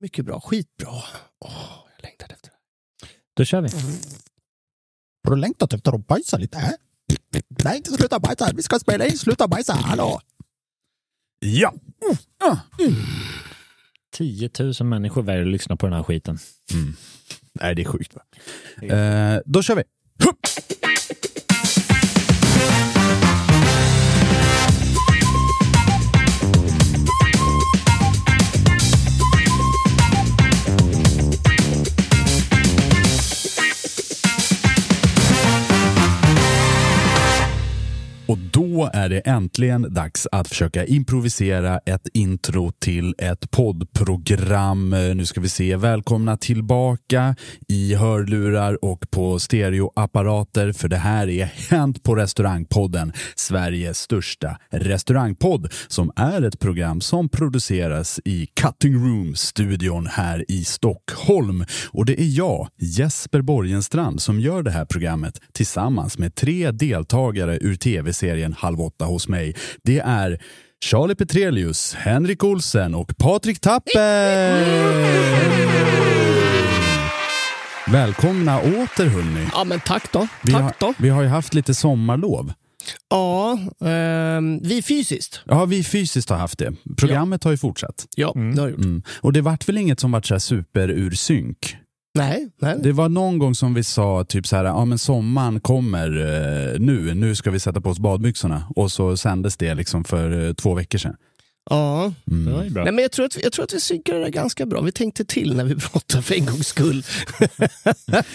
Mycket bra, skitbra. Åh, jag längtade efter det. Då kör vi. Har du längtat efter att bajsa lite? Äh? Nej, inte sluta bajsa. Vi ska spela in Sluta bajsa. Hallå! Ja! 10 000 människor varje lyssnar på den här skiten. Nej, det är sjukt. Va? Eh, då kör vi. Och då är det äntligen dags att försöka improvisera ett intro till ett poddprogram. Nu ska vi se. Välkomna tillbaka i hörlurar och på stereoapparater för det här är Hänt på restaurangpodden, Sveriges största restaurangpodd som är ett program som produceras i Cutting Room-studion här i Stockholm. Och det är jag, Jesper Borgenstrand, som gör det här programmet tillsammans med tre deltagare ur tv-serien Halv åtta hos mig. Det är Charlie Petrelius, Henrik Olsen och Patrik Tapper! Välkomna åter hörni. Ja, men tack då. Vi tack har, då. vi har ju haft lite sommarlov. Ja, ehm, vi fysiskt. Ja, vi fysiskt har haft det. Programmet har ju fortsatt. Ja, det har gjort. Mm. Och det vart väl inget som vart så här super ur synk? Nej, nej. Det var någon gång som vi sa typ så här, ja men sommaren kommer eh, nu, nu ska vi sätta på oss badbyxorna. Och så sändes det liksom för eh, två veckor sedan. Ja. Det var ju bra. Nej, men jag, tror att, vi- jag tror att vi synkade det där ganska bra. Vi tänkte till när vi pratade för en gångs skull.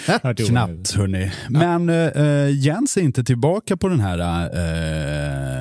Hört. Knappt hörni. Men eh, Jens är inte tillbaka på den här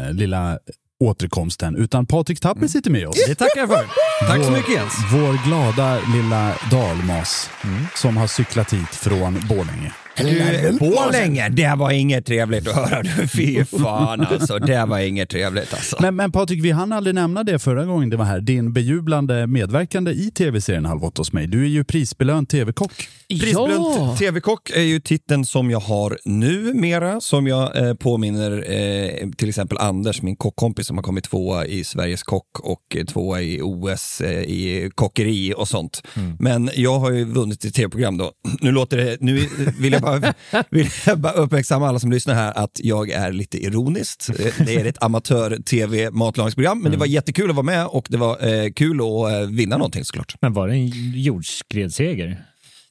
eh, lilla återkomsten, utan Patrik Tapper sitter med oss. Det tackar jag för. Tack så mycket Jens. Vår glada lilla dalmas som har cyklat hit från Borlänge. Du, Borlänge, det var inget trevligt att höra. Du, fy fan alltså. Det var inget trevligt alltså. Men, men Patrik, vi hann aldrig nämna det förra gången det var här. Din bejublande medverkande i tv-serien Halv åtta hos mig. Du är ju prisbelönt tv-kock. Prisbelönt Ja. TV-kock är ju titeln som jag har numera, som jag eh, påminner eh, till exempel Anders, min kockkompis som har kommit tvåa i Sveriges kock och eh, tvåa i OS eh, i kockeri och sånt. Men jag har ju vunnit ett tv-program då. Nu låter det, nu vill jag bara, vill jag bara uppmärksamma alla som lyssnar här att jag är lite ironiskt. Det är ett amatör-tv-matlagningsprogram, men det var jättekul att vara med och det var eh, kul att eh, vinna någonting såklart. Men var det en jordskredsseger?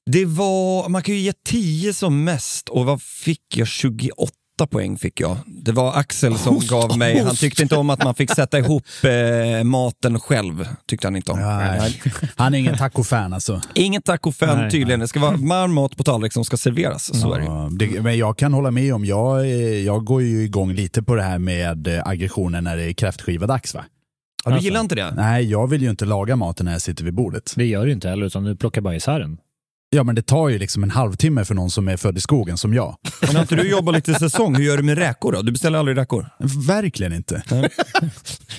Det var, man kan ju ge 10 som mest och vad fick jag? 28 poäng fick jag. Det var Axel som gav mig, han tyckte inte om att man fick sätta ihop eh, maten själv. Tyckte han inte om. Nej, han är ingen tacofan alltså. Ingen taco-fan Nej, tydligen, det ska vara varm mat på tallrik som ska serveras. Så är det. Ja, det, men jag kan hålla med om, jag, eh, jag går ju igång lite på det här med eh, aggressionen när det är kräftskiva-dags va? Ja, du Alltså. gillar inte det? Nej, jag vill ju inte laga maten när jag sitter vid bordet. Det gör du inte heller, utan du plockar bara isär den. Ja, men det tar ju liksom en halvtimme för någon som är född i skogen som jag. Men har inte du jobbat lite säsong, hur gör du med räkor då? Du beställer aldrig räkor? Verkligen inte.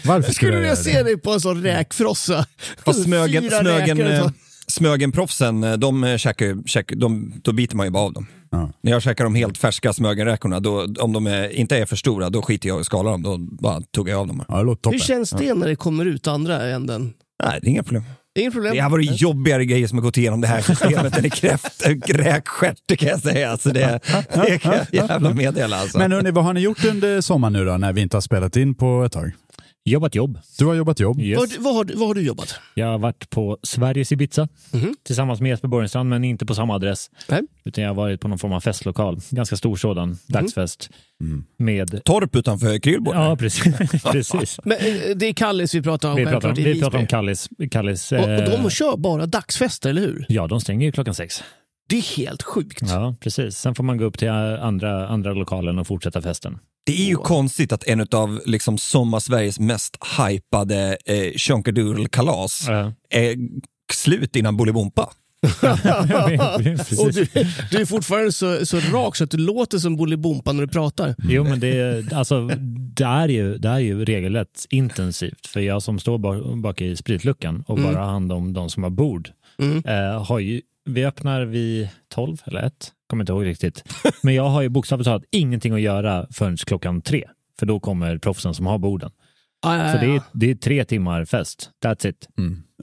Varför skulle Skulle jag vilja göra se dig på en sån räkfrossa. Fast Smögen, smögen, eh. Smögenproffsen, eh, de käkar, käkar de, då biter man ju bara av dem. Ja. När jag käkar de helt färska Smögenräkorna, då, om de är, inte är för stora, då skiter jag i att skala dem. Då bara tuggar jag av dem. Ja, det Hur känns det när det kommer ut andra änden? Nej, det är inga problem. Inget problem. Det har varit jobbigare grejer som har gått igenom det här systemet än i kräft, räkstjärt, det kan jag säga. Alltså det, det kan jag jävla meddela. Alltså. Men hörni, vad har ni gjort under sommaren nu då, när vi inte har spelat in på ett tag? Jobbat jobb. Du har jobbat jobb. Yes. Vad, vad, har, du- vad har du jobbat? Jag har varit på Sveriges Ibiza Mhm. tillsammans med Jesper Borgenstrand, men inte på samma adress. Nej. Utan jag har varit på någon form av festlokal. Ganska stor sådan. Dagsfest. Med... Torp utanför Krylbo. Ja, precis. precis. Men, eh, det är Kallis vi pratar om. Vi pratar, om, vi pratar om. Kallis. Kallis Och, och de eh, kör bara dagsfester, eller hur? Ja, de stänger ju klockan sex. Det är helt sjukt. Ja, precis. Sen får man gå upp till andra, andra lokalen och fortsätta festen. Det är ju konstigt att en av liksom, Sommarsveriges mest hypade eh, Chunkadoodle-kalas Ja. är slut innan Bolibompa. Och du, du är fortfarande så, så rak så att du låter som Bolibompa när du pratar. Jo, men det, är- alltså, det, är ju, det är ju regelrätt intensivt. För jag som står bak, bak i spritluckan och bara har hand om de som har bord. Mm. Eh, har ju, vi öppnar vid 12 eller 1, kommer inte ihåg riktigt. Men jag har ju bokstavligt talat ingenting att göra förrän klockan tre. För då kommer proffsen som har borden. Ah, ja, Så det är, ja. det är tre timmar fest. That's it.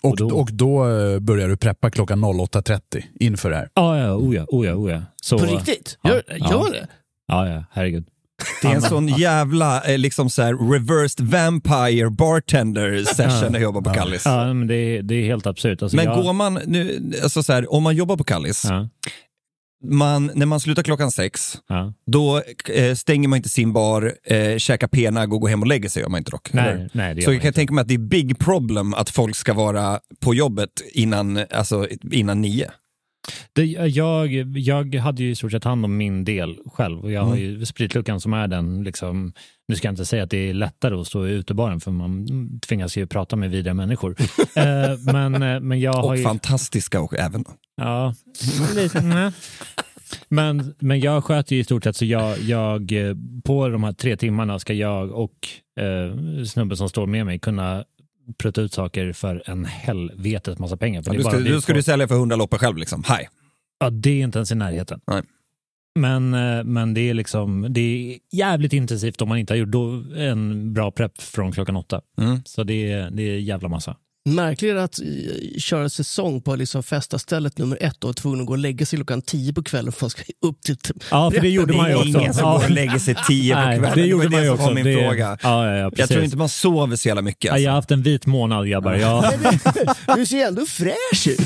Och, Och då- och då eh, börjar du preppa klockan 08.30 inför det här. Ja, ja, oh ja, oh ja, oh ja. Så, På riktigt? Ja, Gör, ja. gör det? Ja, ja, herregud. Det är en sån jävla eh, liksom så här, reversed vampire bartender session när jag jobbar på Kallis. Ja, men det, är, det är helt absurt. Alltså, Men jag, går man nu, alltså så här, om man jobbar på Kallis, Ja, man, när man slutar klockan sex, ja. då eh, stänger man inte sin bar, eh, käkar penag och går hem och lägger sig gör man inte dock. Nej, nej, det Så jag kan inte. tänka mig att det är big problem att folk ska vara på jobbet innan, alltså, innan nio. Det, jag, jag hade ju i stort sett hand om min del själv och jag har Mm. ju spritluckan som är den, liksom, nu ska jag inte säga att det är lättare att stå i utebaren för man tvingas ju prata med vidriga människor. eh, men, eh, men jag har Och ju... fantastiska och även. Ja. Men, men jag sköter ju i stort sett så jag, jag eh, på de här tre timmarna ska jag och eh, snubben som står med mig kunna prutta ut saker för en helvetes massa pengar. För Ja, du ska, du ska du sälja för 100 loppor själv liksom. Hej. Ja, det är inte ens i närheten. Nej. Men, eh, men det är liksom det är jävligt intensivt om man inte har gjort en bra prepp från klockan åtta. Mm. Så det är, det är jävla massa. Märkligare att eh, köra säsong på liksom festa stället nummer ett och vara tvungen att gå och lägga sig klockan tio på kvällen för att ska upp till... Ja, för det gjorde Det man ju är också. ingen som ja. går och lägger sig tio på Nej, kvällen. det gjorde var man ju det också. min det, fråga. Ja, ja, ja, Jag tror inte man sover så jävla mycket. ja, Alltså. jag har haft en vit månad grabbar. Ja. Du ser ändå fräsch ut.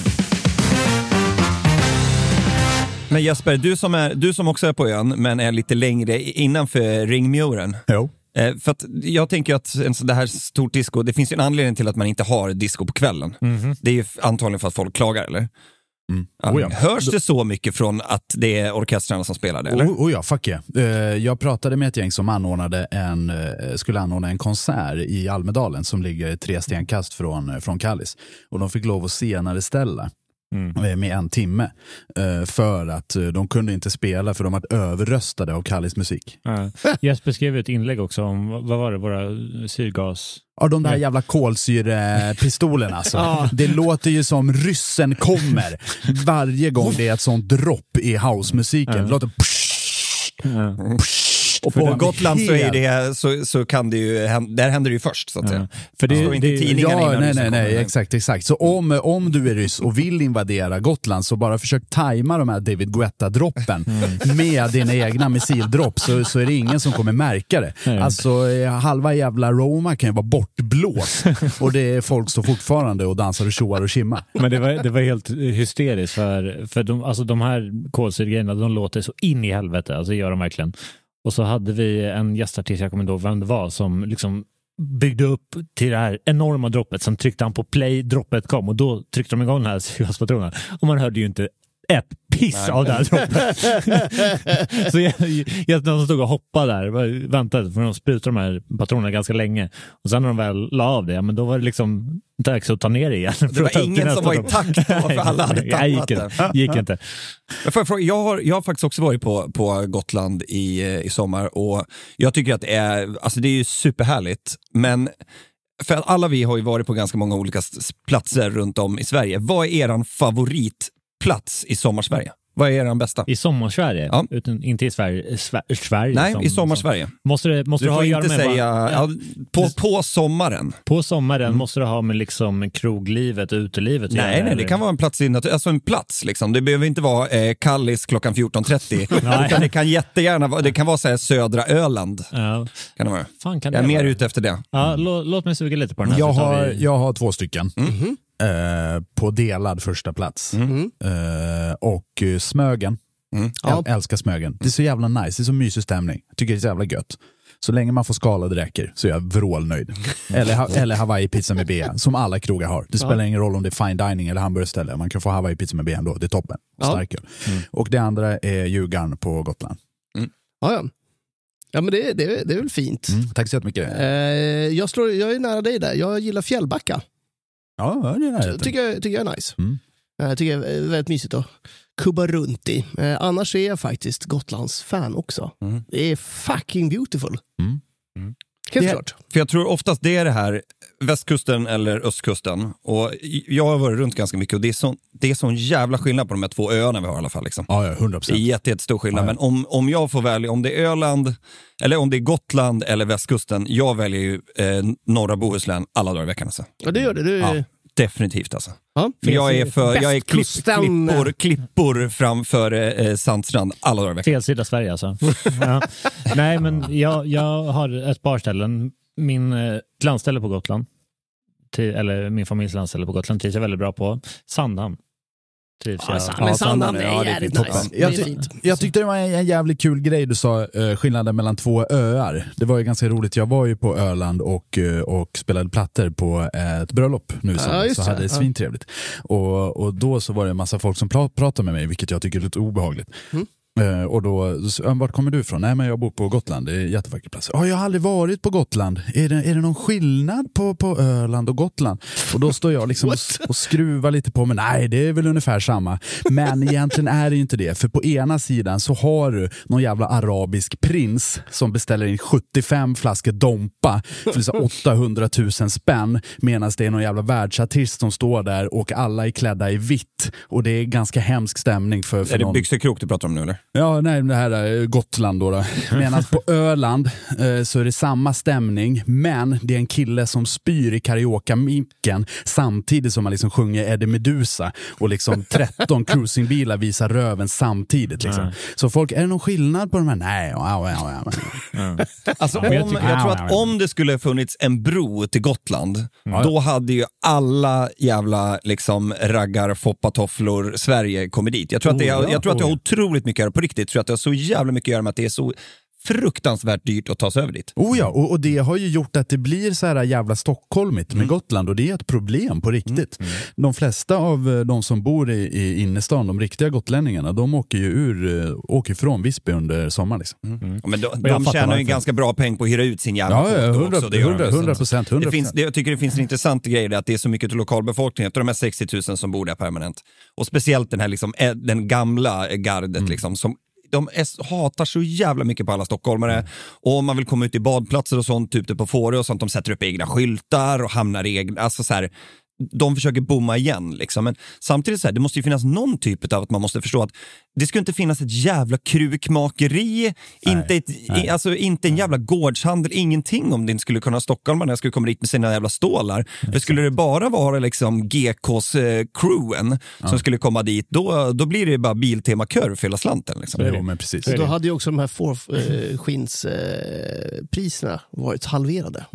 Men Jesper, du som, är, du som också är på ön, men är lite längre innanför ringmuren. Jo. Eh, för att jag tänker att en sån det här stort disco, det finns ju en anledning till att man inte har disco på kvällen. Det är ju antagligen för att folk klagar, eller? Ja. Oh ja. Hörs det så mycket från att det är orkestrarna som spelar det, eller? Oh, oh ja, fuck yeah. Eh, jag pratade med ett gäng som anordnade en, eh, skulle anordna en konsert i Almedalen som ligger tre stenkast från, från Kallis. Och de fick lov att senare ställa eh, med en timme. eh, För att eh, de kunde inte spela för de var överröstade av Kallis musik. Ja. Jesper skrev ett inlägg också om, vad var det, våra syrgas... Ja, de där jävla kolsyrepistolerna alltså. Det låter ju som ryssen kommer varje gång det är ett sånt dropp i housemusiken. Det låter Och För på den Gotland så, är det, så, så kan det ju, där händer det ju först, så att säga. För Det står inte i tidningarna Ja, innan nej, ryssen nej, nej, exakt, exakt. Så om, om du är ryss och vill invadera Gotland så bara försök tajma de här David Guetta-droppen med dina egna missildropp så, så är det ingen som kommer märka det. Nej. Alltså eh, halva jävla Roma kan ju vara bortblåst och det är folk står fortfarande och dansar och tjoar och kimmar. Men det var, det var helt hysteriskt för, för de, alltså de här kolsyrgrejerna de låter så in i helvete, alltså gör de verkligen. Och så hade vi en gästartist, jag kommer inte ihåg vem det var, som liksom byggde upp till det här enorma droppet. Sen tryckte han på play, droppet kom och då tryckte de igång den här syrgaspatronen. Och man hörde ju inte ett piss av det här droppet. så jag, jag, de stod och hoppade där väntade för de sprutade de här patronerna ganska länge. Och sen när de väl la av det, men då var det liksom dags att ta ner det igen. Det var ingen som var i takt då, för alla hade Nej, nej, gick tappat inte. gick inte. Jag, har, jag har faktiskt också varit på, på Gotland i, i sommar och jag tycker att det är, alltså det är ju superhärligt. Men för alla vi har ju varit på ganska många olika platser runt om i Sverige. Vad är eran favoritplats i Sommarsverige? Vad är den bästa? I sommarsverige? Ja. Utan, inte i Sverige? Sver, Sverige Nej, som, i sommarsverige. Som, måste det, måste Du det ha får inte med säga... vad- Ja, på, på sommaren. På sommaren Mm. måste det ha med liksom kroglivet och utelivet att Nej, göra, nej, det eller? kan vara en plats, i alltså en plats liksom. Det behöver inte vara eh, Kallis klockan 14.30. Nej. utan det kan jättegärna vara, det kan vara så här, södra Öland. Ja. Kan det vara. Fan kan Jag är det mer vara? ute efter det. Ja, lå, låt mig suga lite på den här. Jag har, vi- jag har två stycken. Mm. Eh, på delad första plats. Mm. Eh, och eh, Smögen. Mm. Ja. Jag älskar Smögen. Det är så jävla nice, det är så mysig stämning. Jag tycker det är så jävla gött. Så länge man får skalade räkor så är jag vrålnöjd. Eller, eller Hawaii-pizza med bea, som alla krogar har. Det spelar ingen roll om det är fine dining eller hamburgerställe. Man kan få Hawaii-pizza med bea ändå, det är toppen. Ja. Stark öl. Och det andra är Djurgården på Gotland. Ja, ja. ja men det, det, det är väl fint. Mm, tack så jättemycket. Eh, jag, slår, jag är nära dig där. Jag gillar Fjällbacka. Ja, det är närheten. tycker jag, tycker jag är nice. Mm. Eh, Jag tycker det är väldigt mysigt att kubba runt i. Eh, annars är jag faktiskt Gotlands fan också. Mm. Det är fucking beautiful. Mm. Helt Det- klart. För jag tror oftast det är det här, västkusten eller östkusten. Och jag har varit runt ganska mycket och det är sån, det är sån jävla skillnad på de här två öarna vi har i alla fall. Liksom. Ja, ja, 100 Det är jätte, jättestor skillnad. Ja, ja. Men om, om jag får välja, om det är Öland, eller om det är Gotland eller västkusten, jag väljer ju eh, norra Bohuslän alla dagar i veckan. Alltså. Ja, det gör det. du, Ja, definitivt alltså. Ja. För jag är, för, jag är klipp, klippor, klippor framför eh, sandstrand alla dagar i veckan. Fel sida Sverige alltså. ja. Nej, men jag, jag har ett par ställen. Min eh, landställe på Gotland, till, eller min familjs landställe på Gotland trivs jag väldigt bra på. Sandhamn trivs Ja, jag. Ja, men Sandhamn ja, är det är jävligt nice. Det Jag är ty- fint. Jag tyckte det var en, en jävligt kul grej du sa, eh, skillnaden mellan två öar. Det var ju ganska roligt. Jag var ju på Öland och, eh, och spelade plattor på ett bröllop nu i Ja, så hade det Ja. svintrevligt. Och, och då så var det en massa folk som pra- pratade med mig, vilket jag tycker är lite obehagligt. Mm. Eh, och då, så, "Ja, vart kommer du ifrån? Nej men jag bor på Gotland, det är en jättevacker plats. "Ja, jag har aldrig varit på Gotland. Är det, är det någon skillnad på, på Öland och Gotland? Och då står jag liksom och, och skruvar lite på mig. Nej, det är väl ungefär samma. Men egentligen är det ju inte det. För på ena sidan så har du någon jävla arabisk prins som beställer in 75 flaskor Dompa för så 800 000 spänn. Medan det är någon jävla världsartist som står där och alla är klädda i vitt. Och det är ganska hemsk stämning för, för Är det någon... byxekrok du pratar om nu eller? Ja, nej, det här är Gotland då. då. Medan på Öland eh, så är det samma stämning, men det är en kille som spyr i karaoke-micken samtidigt som man liksom sjunger Eddie Meduza och liksom 13 cruisingbilar visar röven samtidigt. Liksom. Så folk, är det någon skillnad på de här? Nej, ja, ja, ja, ja. Alltså, jag om, jag tror att om det skulle funnits en bro till Gotland, Ja. då hade ju alla jävla liksom, raggar, foppatofflor, Sverige kommit dit. Jag tror att det, Oh, ja. jag tror att det har ja. otroligt mycket på riktigt, tror jag att det har så jävla mycket att göra med att det är så fruktansvärt dyrt att ta sig över dit. Oh ja, och, och det har ju gjort att det blir så här jävla stockholmigt med Gotland och det är ett problem på riktigt. De flesta av eh, de som bor i, i innerstan, de riktiga gotlänningarna, de åker ju ur, eh, åker från Visby under sommaren. Liksom. Ja, Men de, de fattar tjänar ju ganska bra peng på att hyra ut sin jävla Ja, ja, folk då 100 också, det gör de 100 ju. Så- 100 procent. 100 Det finns, det, jag tycker det finns en intressant grej det, att det är så mycket till lokalbefolkningen, de här 60 000 som bor där permanent. Och speciellt den här liksom, eh, den gamla gardet Mm. liksom, som de är, hatar så jävla mycket på alla stockholmare. Och om man vill komma ut i badplatser och sånt, typ det på Fårö och sånt, de sätter upp egna skyltar och hamnar i egna, alltså så här, de försöker bomma igen. Liksom. Men samtidigt så här, det måste ju finnas någon typ av att man måste förstå att det ska inte finnas ett jävla krukmakeri, inte, ett, i, alltså, inte en jävla gårdshandel, ingenting om det inte skulle kunna stockholmarna skulle komma dit med sina jävla stålar. För skulle det bara vara liksom GKs eh, crewen som skulle komma dit, då, då blir det bara Biltema-kör för hela slanten. Liksom. Jo, men precis. Så då hade ju också de här fårskinspriserna varit halverade.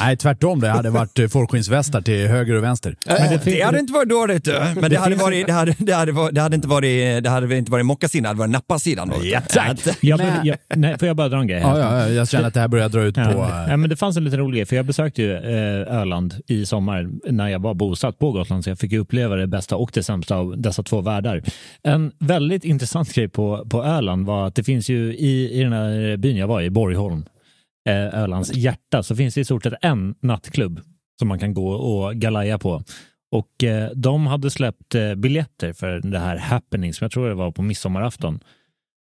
Nej, tvärtom. Det hade varit eh, fårskinsvästar till höger och vänster. Men det, fin- Det hade inte varit dåligt, men det, hade, varit, det, hade, det, hade, varit- det hade inte varit, det hade inte varit mockasidan, det hade varit nappasidan. du. Exakt. jag, jag, nej, får jag bara dra en grej? här? Ja, ja, ja, jag känner att det här börjar dra ut på... Ja. ja, men det fanns en liten rolig grej, för jag besökte ju eh, Öland i sommar när jag var bosatt på Gotland, så jag fick uppleva det bästa och det sämsta av dessa två världar. En väldigt intressant grej på, på Öland var att det finns ju i, i den här byn jag var i, Borgholm, eh, Ölands hjärta, så finns det i stort sett en nattklubb som man kan gå och galaja på. Och eh, de hade släppt eh, biljetter för det här happening som jag tror det var på midsommarafton.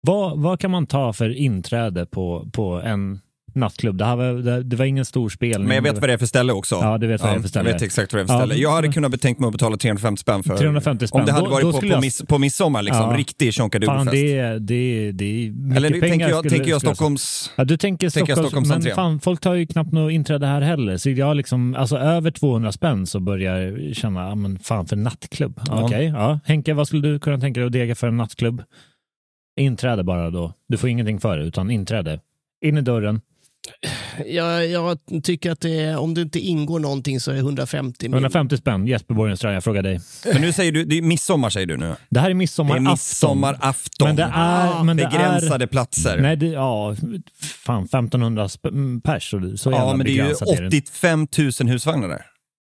Vad, vad kan man ta för inträde på, på en nattklubb. Det, här var, det, var ingen stor spelning. Men jag vet vad det är för ställe också. Ja, du vet vad det är för ställe. Jag vet exakt vad det är för Ja, ställe. Jag hade kunnat betänkt mig att betala 350 spänn för 350 spänn. Om det hade varit då på, på, miss, på midsommar, liksom. Ja. Riktig Fan, tjonkadubelfest. det är, det det är mycket Eller pengar. tänker jag, skulle- tänker jag Stockholms... Ja, du tänker Tänker Stockholms, men fan, folk tar ju knappt något inträde här heller. Så jag liksom, alltså över 200 spänn så börjar jag känna, ja, men fan för nattklubb. Ja. Okej, ja. Henke, vad skulle du kunna tänka dig att dega för en nattklubb? Inträde bara då. Du får ingenting för det, utan inträde. In i dörren, Jag, jag tycker att det om det inte ingår någonting så är 150 min. 150 spänn. Jesper Borgenstrand, jag frågar dig. Men nu säger du, det är midsommar säger du nu. Det här är Det är midsommarafton. midsommarafton. Men det är... Men det Begränsade är, platser. Nej, det, ja, fan 1500 sp- mm, pers. Så, så ja, men det är ju begränsat är det. 85 000 husvagnar där.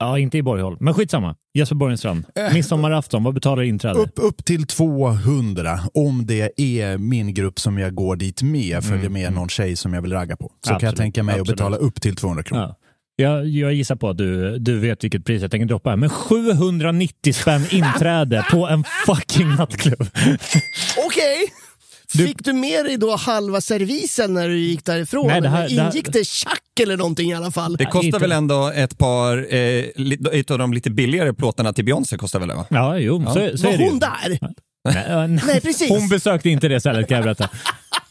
Ja, inte i Borgholm. Men skitsamma. Jesper Borgenstrand. Midsommarafton, vad betalar inträde? Upp, upp till 200 om det är min grupp som jag går dit med, följer med någon tjej som jag vill ragga på. Så kan jag Mm, Absolut, tänka mig att absolut. betala upp till 200 kronor. Ja. Jag, jag gissar på att du, du vet vilket pris jag tänker droppa här. Men 790 spänn inträde på en fucking nattklubb. Okej! Fick du med dig då halva servisen när du gick därifrån? Nej, det här- eller det här- ingick det tjack eller någonting i alla fall? Det kostar väl ändå ett par, eh, ett av de lite billigare plåtarna till Beyoncé kostar väl det va? Ja, jo, så, så Var är det ju. hon där? Ja. Nej, precis. Hon besökte inte det stället kan jag berätta.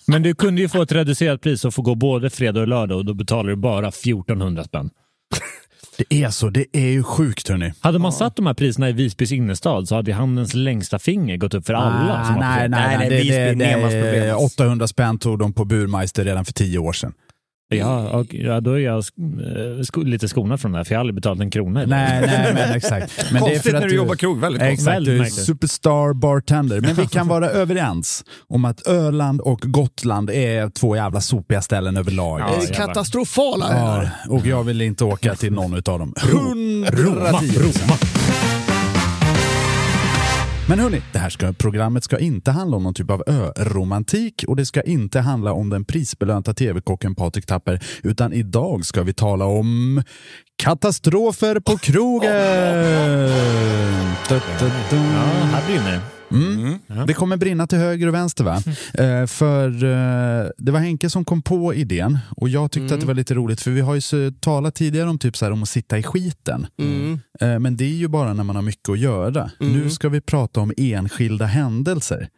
Men du kunde ju få ett reducerat pris och få gå både fredag och lördag och då betalar du bara 1400 spänn. Det är så, det är ju sjukt hörni. Hade man satt de här priserna i Visbys innerstad så hade handens längsta finger gått upp för alla. som har Ah, nej, nej, Nej, nej, Visby det, är det, det, 800 spänn tog de på Burmeister redan för tio år sedan. Ja, och, ja, då är jag sk- eh, sko- lite skonad från det här, för jag har aldrig betalat en krona. det. Nej, nej, men exakt. Men Konstigt när du jobbar krog, väldigt konstigt. Exakt, Väldigt du är superstar bartender. Men vi kan vara överens om att Öland och Gotland är två jävla sopiga ställen överlag. Ja. Katastrofala Ja, och jag vill inte åka till någon av dem. Roma, 110 Roma. Men hörni, det här ska, programmet ska inte handla om någon typ av ö-romantik och det ska inte handla om den prisbelönta tv-kocken Patrik Tapper, utan idag ska vi tala om katastrofer på krogen. Ja, här brinner det. Mm. Det kommer brinna till höger och vänster va? Eh, för eh, det var Henke som kom på idén och jag tyckte att det var lite roligt för vi har ju så, talat tidigare om, typ så här, om att sitta i skiten. Mm. Eh, men det är ju bara när man har mycket att göra. Nu ska vi prata om enskilda händelser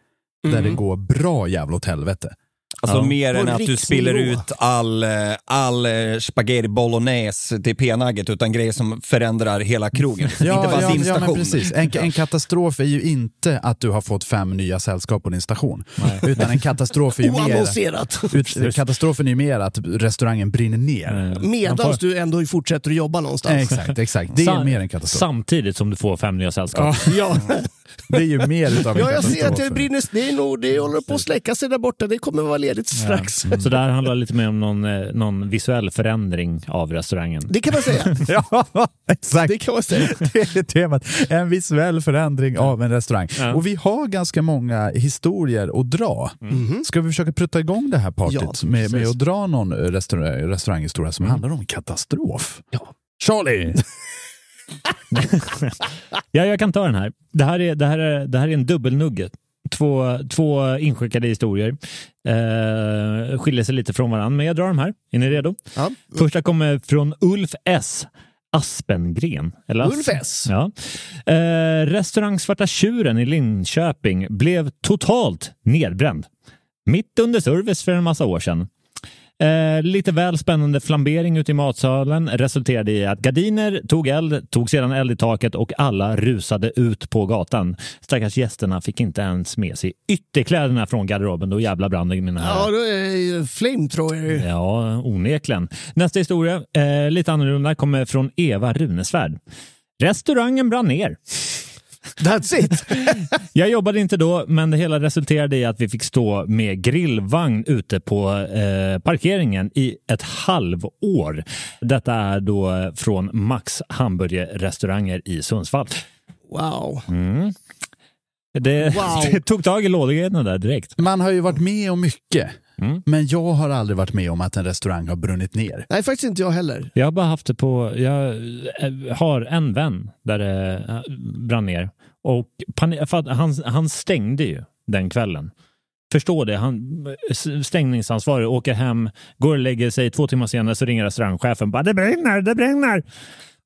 där det går bra jävla åt helvete. Alltså Ja. mer På än att du spiller ut all, all eh, spaghetti bolognese till p-nugget utan grejer som förändrar hela krogen. inte bara din ja, station. men precis. En, en katastrof är ju inte att du har fått fem nya sällskap på din station. Utan en katastrof är ju mer... Ut, katastrofen är ju mer att restaurangen brinner ner. Medan du ändå fortsätter att jobba någonstans. Exakt, exakt. Det är Sam- mer en katastrof. Samtidigt som du får fem nya sällskap. Ja. Det är ju mer utav ja, jag ser att det brinner. Det, är nog, det håller på att släcka sig där borta. Det kommer vara ledigt strax. Så det här handlar lite mer om någon, eh, någon visuell förändring av restaurangen. Det kan man säga. Ja, exakt. Det kan man säga. Det är temat. En visuell förändring av en restaurang. Ja. Och vi har ganska många historier att dra. Ska vi försöka prutta igång det här partyt Ja, med, med att dra någon restaurang, restauranghistoria som handlar om katastrof? Ja. Charlie! Ja, jag kan ta den här. Det här är, det här är, det här är en dubbelnugget. Två, två inskickade historier. Eh, skiljer sig lite från varandra, men jag drar dem här. Är ni redo? Ja. Första kommer från Ulf S. Aspengren. Eller Ulf S. Ja. Eh, restaurang Svarta Tjuren i Linköping blev totalt nedbränd. Mitt under service för en massa år sedan. Eh, lite väl spännande flambering ute i matsalen resulterade i att gardiner tog eld, tog sedan eld i taket och alla rusade ut på gatan. Stackars gästerna fick inte ens med sig ytterkläderna från garderoben. Då jävla brann det mina Ja, då är det ju flamethrower. Ja, onekligen. Nästa historia, eh, lite annorlunda, kommer från Eva Runesvärd. Restaurangen brann ner. That's it. Jag jobbade inte då, men det hela resulterade i att vi fick stå med grillvagn ute på eh, parkeringen i ett halvår. Detta är då från Max hamburgerrestauranger i Sundsvall. Wow. Det, Wow. det tog tag i lådgrejerna där direkt. Man har ju varit med om mycket. Mm. Men jag har aldrig varit med om att en restaurang har brunnit ner. Nej, faktiskt inte jag heller. Jag har bara haft det på, jag eh, har en vän där det eh, brann ner och han, han stängde ju den kvällen. förstå det. Han, stängningsansvarig åker hem, går och lägger sig. Två timmar senare så ringer restaurangchefen. Bara, det brinner, det brinner!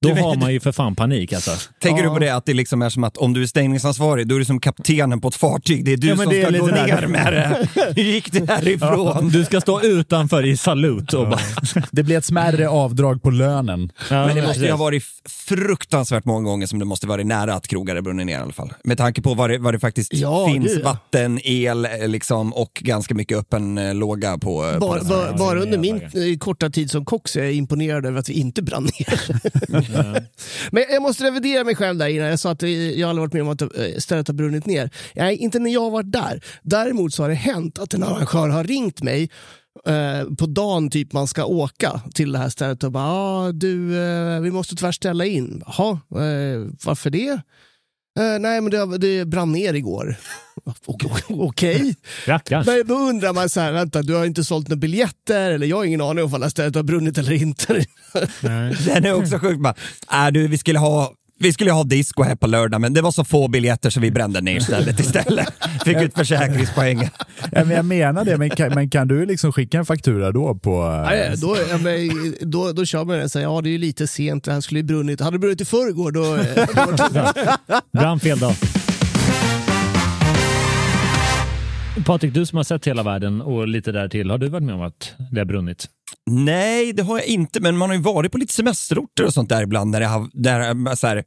Då vet- har man ju för fan panik alltså. Tänker Ja. du på det att det liksom är som att om du är stängningsansvarig, då är du som kaptenen på ett fartyg. Det är du Ja, som det är ska gå där. ner med det. Hur gick det härifrån? Du ska stå utanför i salut och bara... Det blir ett smärre avdrag på lönen. Ja, Men det måste ju ha varit fruktansvärt många gånger som det måste varit nära att krogar är brunnit ner i alla fall. Med tanke på vad det, vad det faktiskt Ja, finns, ja. vatten, el eh, liksom, och ganska mycket öppen eh, låga på, eh, på Bara, bara, bara under min eh, korta tid som kock så är jag imponerad över att vi inte brann ner. Men jag måste revidera mig själv där innan. Jag sa att jag aldrig varit med om att eh, stället har brunnit ner. Nej, inte när jag har varit där. Däremot så har det hänt att en arrangör har ringt mig eh, på dagen typ man ska åka till det här stället och bara ah, du, eh, vi måste tyvärr ställa in. Jaha, eh, varför det? Eh, nej, men det, det brann ner igår. Okej. Rackarns. Men då undrar man så här, vänta, du har inte sålt några biljetter eller jag har ingen aning om alla stället har brunnit eller inte. Nej. Den är också sjuk. Bara, äh, du, vi skulle ha vi skulle ha disco här på lördag, men det var så få biljetter så vi brände ner stället istället. Fick ut försäkringspoäng. Ja, men jag menar det, men kan, men kan du liksom skicka en faktura då på... Nej, då, ja, men, då, då kör man den säger, ja det är ju lite sent, det här skulle ju brunnit. Hade det brunnit i förrgår då... då Brann fel dag. Patrik, du som har sett hela världen och lite där till, har du varit med om att det har brunnit? Nej, det har jag inte, men man har ju varit på lite semesterorter och sånt där ibland. Där det har, där, så, här,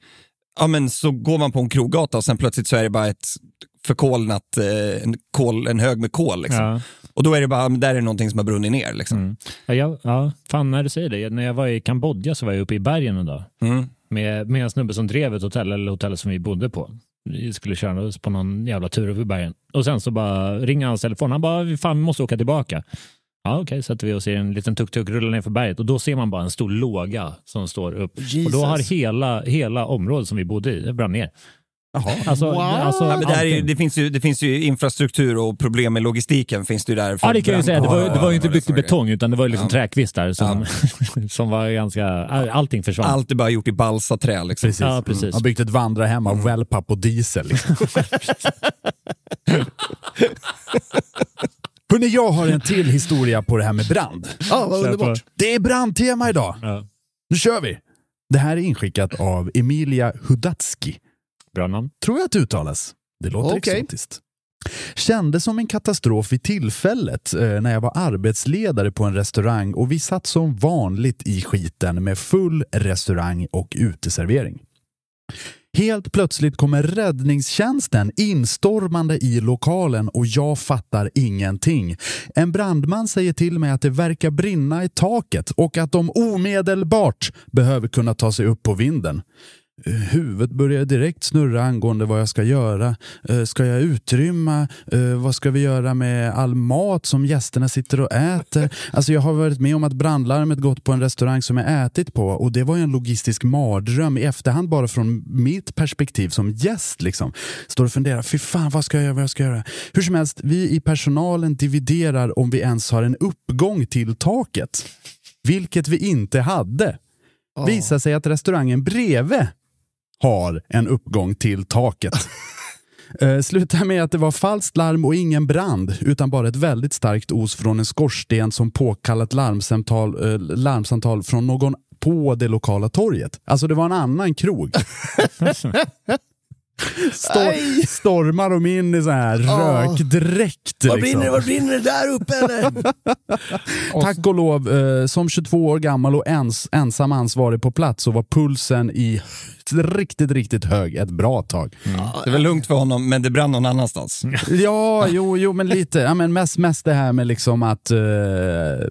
ja, men så går man på en kroggata och sen plötsligt så är det bara ett förkolnat, eh, en, kol, en hög med kol. Liksom. Ja. Och då är det bara, där är någonting som har brunnit ner. Liksom. Mm. Ja, jag, ja, fan när du säger det. När jag var i Kambodja så var jag uppe i bergen en dag Mm. med, med en snubbe som drev ett hotell, eller hotellet som vi bodde på. Vi skulle köra oss på någon jävla tur över bergen. Och sen så bara ringer hans telefon. Han bara, fan vi måste åka tillbaka. Ja okej, sätter vi oss i en liten tuk-tuk rulla ner för berget och då ser man bara en stor låga som står upp. Och då har Jesus. hela, hela området som vi bodde i det brann ner. Jaha. Alltså, Wow. alltså, Ja, där är, det, finns ju, det finns ju infrastruktur och problem med logistiken finns det ju där. för Ja, det kan jag säga. Det var, det var ju inte byggt i betong, utan det var ju liksom Ja. träkvistar som, som var ganska... Allting försvann. Allt är bara gjort i balsaträ. Liksom. Precis. Ja, precis. Mm. Har byggt ett vandrarhem av wellpapp och diesel. Liksom. Hörrni, jag har en till historia på det här med brand. ja, vad underbart. Det är brandtema idag. Ja. Nu kör vi! Det här är inskickat av Emilia Hudatski. Bra namn. Tror jag att det uttalas. Det låter Okej. exotiskt. Kände som en katastrof vid tillfället eh, när jag var arbetsledare på en restaurang och vi satt som vanligt i skiten med full restaurang och uteservering. Helt plötsligt kommer räddningstjänsten instormande i lokalen och jag fattar ingenting. En brandman säger till mig att det verkar brinna i taket och att de omedelbart behöver kunna ta sig upp på vinden. Huvudet börjar direkt snurra angående vad jag ska göra. Eh, Ska jag utrymma? Eh, Vad ska vi göra med all mat som gästerna sitter och äter? Alltså jag har varit med om att brandlarmet gått på en restaurang som jag ätit på och det var ju en logistisk mardröm i efterhand bara från mitt perspektiv som gäst. Liksom. Står och funderar, fy fan vad ska jag göra, vad ska jag göra? Hur som helst, vi i personalen dividerar om vi ens har en uppgång till taket. Vilket vi inte hade. Ja. Visar sig att restaurangen bredvid har en uppgång till taket. Eh, Slutar med att det var falskt larm och ingen brand, utan bara ett väldigt starkt os från en skorsten som påkallat larmsamtal, eh, larmsamtal från någon på det lokala torget. Alltså det var en annan krog. Stor, stormar de in i så här Ja. rökdräkt. Vad liksom. brinner det, vad brinner det där uppe eller? Tack och lov, eh, som 22 år gammal och ens, ensam ansvarig på plats så var pulsen i riktigt, riktigt hög ett bra tag. Det är väl lugnt för honom, men det brann någon annanstans. Ja, jo, jo men lite. Ja, men mest, mest det här med liksom att eh,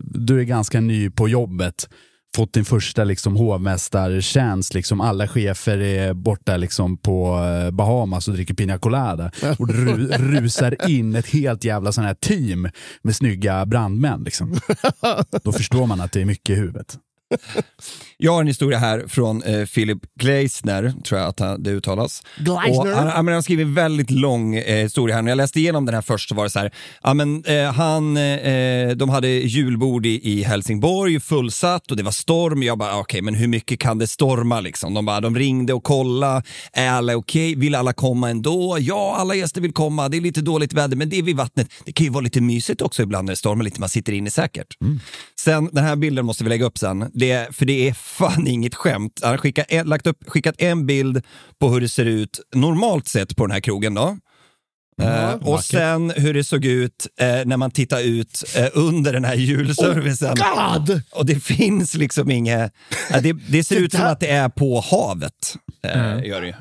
du är ganska ny på jobbet. Fått din första liksom, hovmästartjänst, liksom, alla chefer är borta liksom, på eh, Bahamas och dricker pina colada och ru, rusar in ett helt jävla sån här team med snygga brandmän. Liksom. Då förstår man att det är mycket i huvudet. Jag har en historia här från eh, Philip Gleisner, tror jag att han- det uttalas. Gleisner? Han, han, han skriver en väldigt lång eh, historia här. När jag läste igenom den här först så var det så här, ja, men, eh, han, eh, de hade julbord i, i Helsingborg, fullsatt och det var storm. Jag bara, okej, men hur mycket kan det storma liksom? De, bara, de ringde och kollade, är alla okej? Vill alla komma ändå? Ja, alla gäster vill komma. Det är lite dåligt väder, men det är vid vattnet. Det kan ju vara lite mysigt också ibland när det stormar lite, man sitter inne säkert. Sen, den här bilden måste vi lägga upp sen, det, för det är fan inget skämt. Han har skickat en, lagt upp, skickat en bild på hur det ser ut normalt sett på den här krogen. då. Eh, och sen hur det såg ut eh, när man tittar ut eh, under den här julservicen. God! Och det finns liksom inget... Det, det ser Det ut som att det är på havet. Eh, gör det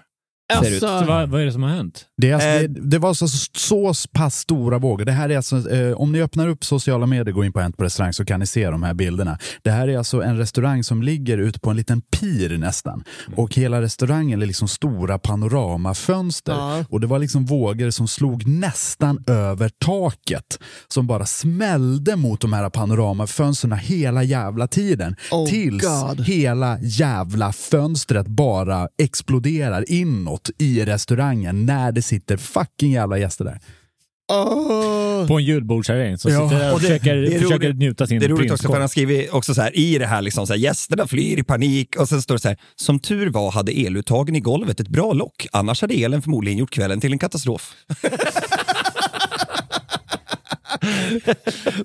Alltså, vad, vad är det som har hänt? Det, alltså, Eh, det, det var så, så pass stora vågor. Det här är alltså, eh, om ni öppnar upp sociala medier, går in på Hänt på restaurang så kan ni se de här bilderna. Det här är alltså en restaurang som ligger ute på en liten pir nästan. Och hela restaurangen är liksom stora panoramafönster. Ja. Och det var liksom vågor som slog nästan över taket. Som bara smällde mot de här panoramafönstren hela jävla tiden. Oh tills God. hela jävla fönstret bara exploderar inåt i restaurangen när det sitter fucking jävla gäster där. åh. På en julbordsservering. Så Ja, sitter och och det- försöker, det är försöker roligt- njuta sin Det är roligt också för han har skrivit också så här i det här, liksom så här, gästerna flyr i panik och sen står det så här, som tur var hade eluttagen i golvet ett bra lock, annars hade elen förmodligen gjort kvällen till en katastrof.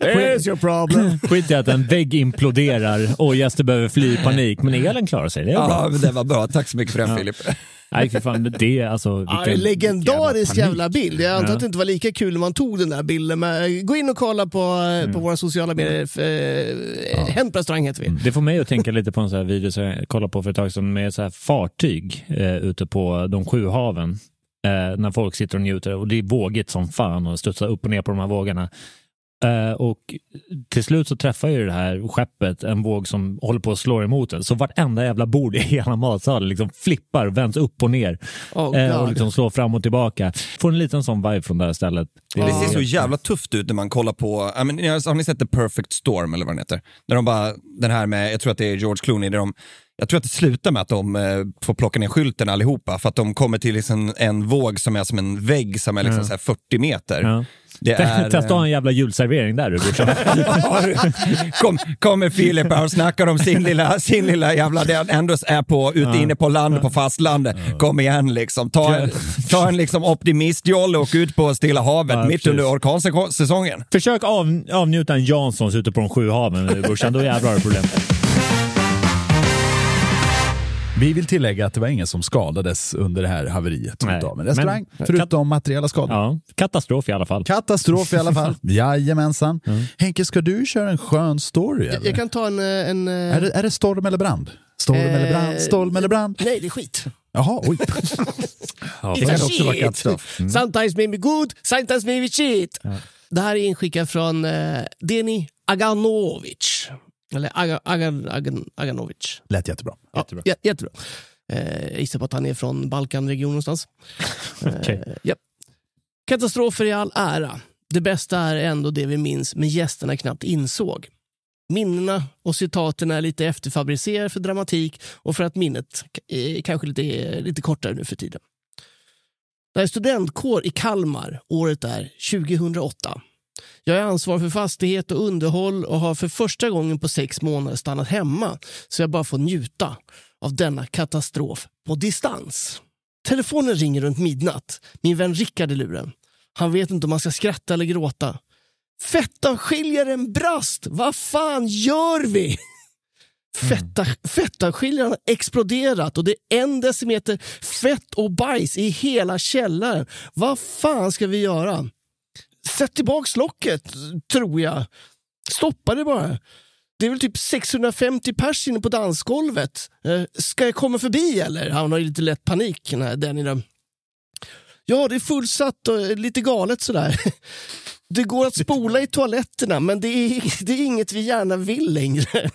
Where's your problem? Skit i att en vägg imploderar och gäster behöver fly i panik, men elen klarar sig. Det är bra. Ja, men det var bra, tack så mycket för den Filip. Nej, för fan, det är alltså... Ja, vilken- en legendarisk vilken jävla bild. Jag antar Ja. att det inte var lika kul när man tog den där bilden. Men gå in och kolla på, Mm. på våra sociala medier. Eh, Hänt på restaurang heter vi. Det får mig att tänka lite på en sån här video som jag kollade på för ett tag sedan med så här fartyg eh, ute på de sju haven. Eh, när folk sitter och njuter och det är vågigt som fan och studsar upp och ner på de här vågorna. Eh, och till slut så träffar ju det här skeppet en våg som håller på att slå emot den. Så vartenda jävla bord i hela matsalen liksom flippar, vänds upp och ner Oh, eh, och liksom slår fram och tillbaka. Får en liten sån vibe från det här stället. Det ser så jävla tufft ut när man kollar på, I mean, har ni sett The Perfect Storm eller vad den heter? När de bara, den här med, jag tror att det är George Clooney, där de, jag tror att det slutar med att de eh, får plocka ner skylten allihopa för att de kommer till liksom en våg som är som en vägg som är liksom här 40 meter. Ja. Det är, Testa att ha en jävla julservering där du. Kom, kommer Filip här och snackar om sin lilla, sin lilla jävla, det ändå är på, ute inne på land, på fastlandet. Kom igen liksom, ta en, ta en liksom optimistjolle och ut på Stilla havet Ja, mitt precis. under orkansäsongen. Försök av, avnjuta en Janssons ute på de sju haven brorsan, då jävlar har du problem. Vi vill tillägga att det var ingen som skadades under det här haveriet Nej, utav en restaurang, men- förutom materiella skador. Ja, katastrof i alla fall. Katastrof i alla fall. Jajamensan. Mm. Henke, ska du köra en skön story? Jag, Eller? jag kan ta en... eh, en eh, är, det, är det storm eller brand? Storm Eh, eller brand? Storm eller brand? Nej, det är skit. Jaha, oj. It's kan a också vara katastrof. Sometimes maybe good, sometimes maybe shit. Det här är inskickat från eh, Deni Aganovic. Eller Aga, Agan, Agan, Aganovic. Lät jättebra. Ja, Jättebra. jä- jättebra. Eh, jag gissar på att han är från Balkanregionen någonstans. Okej. Eh, japp. Katastrofer i all ära. Det bästa är ändå det vi minns, men gästerna knappt insåg. Minnena och citaten är lite efterfabricerade för dramatik och för att minnet är kanske lite, är lite kortare nu för tiden. Det är studentkår i Kalmar. Året är 2008. Jag är ansvarig för fastighet och underhåll och har för första gången på sex månader stannat hemma så jag bara får njuta av denna katastrof på distans. Telefonen ringer runt midnatt. Min vän Rickard är luren. Han vet inte om han ska skratta eller gråta. Fettavskiljaren brast! Vad fan gör vi? Fetta, fettavskiljaren har exploderat och det är en decimeter fett och bajs i hela källaren. Vad fan ska vi göra? Sätt tillbaks locket, tror jag. Stoppa det bara. Det är väl typ 650 pers inne på dansgolvet. Eh, ska jag komma förbi eller? Han har ju lite lätt panik, den här Danny. då. Ja, det är fullsatt och lite galet sådär. Det går att spola i toaletterna, men det är, det är inget vi gärna vill längre.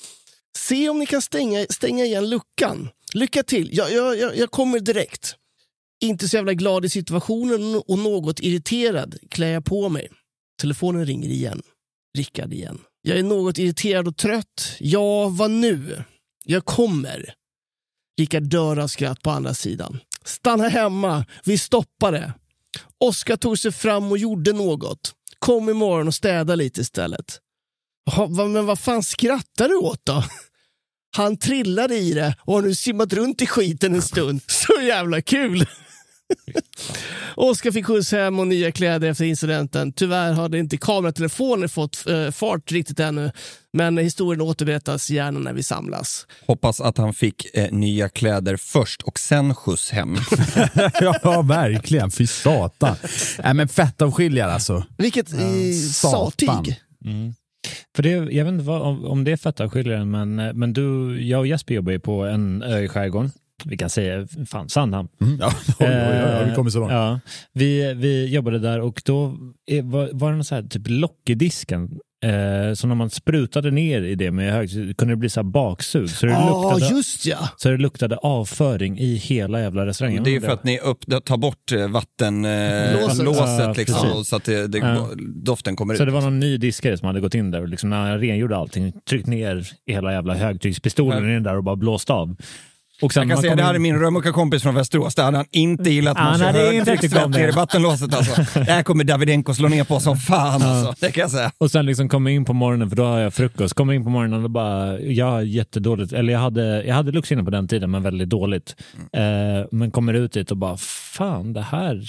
Se om ni kan stänga, stänga igen luckan. Lycka till, jag, jag, jag, jag kommer direkt. Inte så jävla glad i situationen och något irriterad klär jag på mig. Telefonen ringer igen. Rickard igen. Jag är något irriterad och trött. Ja, vad nu? Jag kommer. Rickard dör av skratt på andra sidan. Stanna hemma, vi stoppar det. Oskar tog sig fram och gjorde något. Kom imorgon och städa lite istället. Men vad fan skrattar du åt då? Han trillade i det och har nu simmat runt i skiten en stund. Så jävla kul! Oskar fick skjuts hem och nya kläder efter incidenten. Tyvärr hade inte kameratelefoner fått eh, fart riktigt ännu. Men historien återberättas gärna när vi samlas. Hoppas att han fick eh, nya kläder först och sen skjuts hem. ja, verkligen. Fy satan. Nej, men fettavskiljare alltså. Vilket ja, satan. satig. För det, jag vet inte vad, om, om det är fettavskiljaren, men, men du, jag och Jesper jobbar ju på en ö i skärgården. Vi kan säga fan, Sandhamn. Mm. Ja, oj, oj, oj, vi kommer så långt. Ja, vi, vi jobbade där och då är, var, var det någon så här typ lock i disken. Eh, så när man sprutade ner i det med hög så kunde det bli så här baksug. Så det, Ja, luktade, just ja. så det luktade avföring i hela jävla restaurangen. Det är ju för att ni upp, tar bort eh, vattenlåset eh, Låset. Ja, liksom, så att det, det, Ja. doften kommer Så ut. det var någon ny diskare som hade gått in där och liksom när han rengjorde allting, tryckt ner i hela jävla högtryckspistolen in där och bara blåst av. Och sen Jag kan säga, det här är in- min römmucka-kompis från Västerås. Det hade han inte gillat. Han Man kör hade inte tyckt om det. i vattenlåset alltså. Det här kommer Davidenko slå ner på som fan alltså. Det kan jag säga. Och sen liksom kom jag in på morgonen, för då har jag frukost. Kommer in på morgonen och bara, jag har jättedåligt, eller jag hade, jag hade luktsinne på den tiden, men väldigt dåligt. Mm. Eh, men kommer ut dit och bara, fan det här,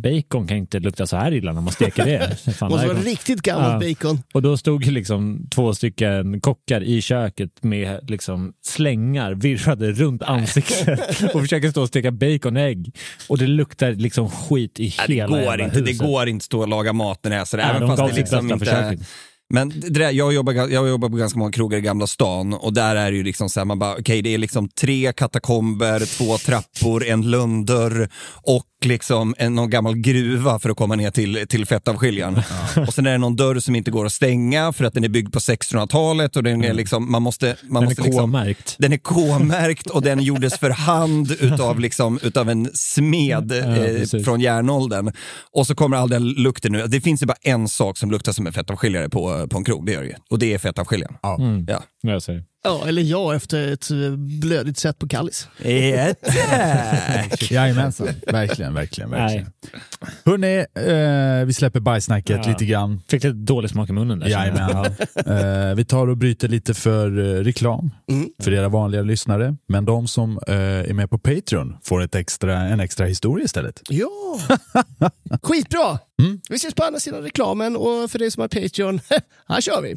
bacon kan inte lukta så här illa när man steker det. Fan, det Måste vara riktigt gammalt Ja. bacon. och då stod liksom två stycken kockar i köket med liksom slängar virrade runt ansiktet och försöker stå och steka bacon och ägg. Och det luktar liksom skit i det hela går jävla inte. Det huset. går inte att stå och laga mat när det är så. Ja, Även de fast det liksom inte... försök. Men där, jag, jobbar, jag jobbar på ganska många krogar i Gamla stan och där är det ju liksom så här, man bara, okej det är liksom tre katakomber, två trappor, en lönndörr och liksom en, någon gammal gruva för att komma ner till, till fettavskiljaren. Och sen är det någon dörr som inte går att stänga för att den är byggd på 1600-talet och den är liksom, man måste... Man Den är måste liksom, K-märkt. den är K-märkt och den gjordes för hand utav, liksom, utav en smed Ja, eh, från järnåldern. Och så kommer all den lukten nu. Det finns ju bara en sak som luktar som en fettavskiljare på, på en krog, det gör det ju. Och det är fettavskiljaren. Ja. Mm. Ja. Jag säger. Ja, eller jag efter ett eh, blödigt sätt på Kallis. Tack! Jajamensan. Verkligen, verkligen. Verkligen. Hörrni, eh, vi släpper bajsnacket Ja. lite grann. Fick lite dålig smak i munnen där. Jajamän. Eh, vi tar och bryter lite för eh, reklam Mm. för era vanliga lyssnare. Men de som eh, är med på Patreon får ett extra, en extra historia istället. Ja! Skitbra! Mm. Vi ses på andra sidan reklamen och för dig som har Patreon, här kör vi!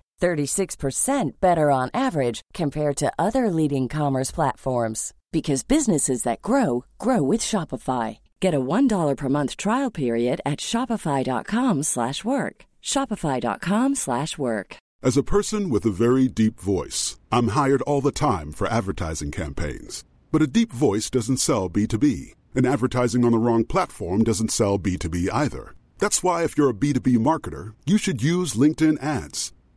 36% better on average compared to other leading commerce platforms because businesses that grow grow with Shopify. Get a $1 per month trial period at shopify.com/work. shopify.com/work. As a person with a very deep voice, I'm hired all the time for advertising campaigns. But a deep voice doesn't sell B2B, and advertising on the wrong platform doesn't sell B2B either. That's why, if you're a B2B marketer, you should use LinkedIn ads.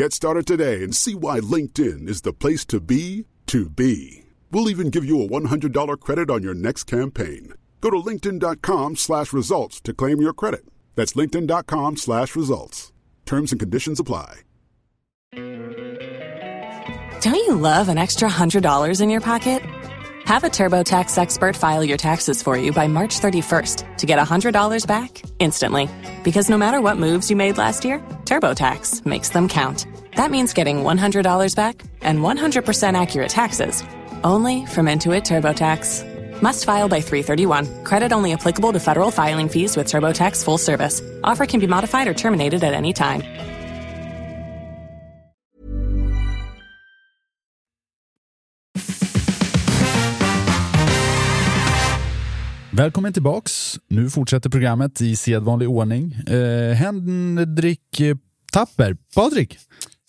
Get started today and see why LinkedIn is the place to be to be. We'll even give you a $100 credit on your next campaign. Go to linkedin.com slash results to claim your credit. That's linkedin.com slash results. Terms and conditions apply. Don't you love an extra $100 in your pocket? Have a TurboTax expert file your taxes for you by March 31st to get $100 back instantly. Because no matter what moves you made last year, TurboTax makes them count. That means getting $100 back and 100% accurate taxes only from Intuit TurboTax. Must file by 331. Credit only applicable to federal filing fees with TurboTax full service. Offer can be modified or terminated at any time. Välkommen tillbaks. Nu fortsätter programmet i sedvanlig ordning. Eh, Henrik Tapper, Patrik,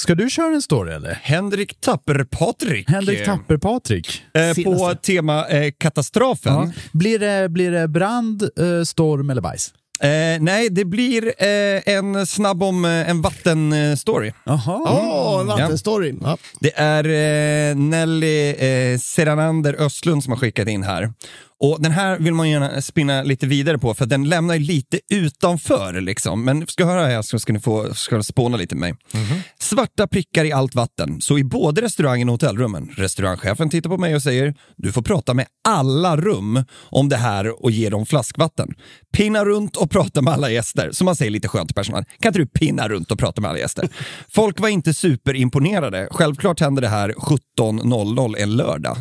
ska du köra en story eller? Henrik Tapper-Patrik. Henrik Tapper-Patrik. Eh, på tema eh, katastrofen. Ja. Blir, det, blir det brand, eh, storm eller bajs? Eh, nej, det blir eh, en snabb om eh, en vattenstory. Jaha. Åh, en vattenstory. Ja. Det är eh, Nelly eh, Seranander Östlund som har skickat in här. Och Den här vill man gärna spinna lite vidare på för den lämnar lite utanför. Liksom. Men ska höra här så ska ni få ska spåna lite med mig. Svarta prickar i allt vatten, så i både restaurangen och hotellrummen. Restaurangchefen tittar på mig och säger du får prata med alla rum om det här och ge dem flaskvatten. Pinna runt och prata med alla gäster. Som man säger lite skönt till personalen. Kan inte du pinna runt och prata med alla gäster? Folk var inte superimponerade. Självklart hände det här 17.00 en lördag.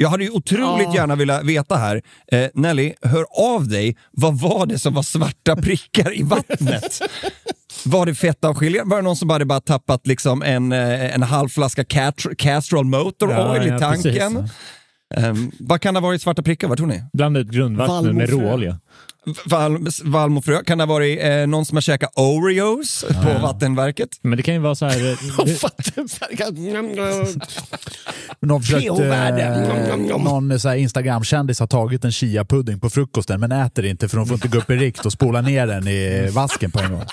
Jag hade ju otroligt Ja. gärna velat veta här, eh, Nelly, hör av dig. Vad var det som var svarta prickar i vattnet? Var det fettavskiljare? Var det någon som hade bara tappat liksom en, eh, en halv flaska Castrol Motor Ja, Oil ja, i tanken? precis. Ehm, vad kan det ha varit svarta prickar? Vad tror ni? Blanda ut grundvatten med råolja. Val, valmofrö? Kan det ha varit eh, någon som har käkat Oreos på Vattenverket? Men det kan ju vara så här... Någon eh, någon så här Instagram-kändis har tagit en chia-pudding på frukosten men äter inte för de får inte gå upp i rikt och spola ner den i vasken på en gång.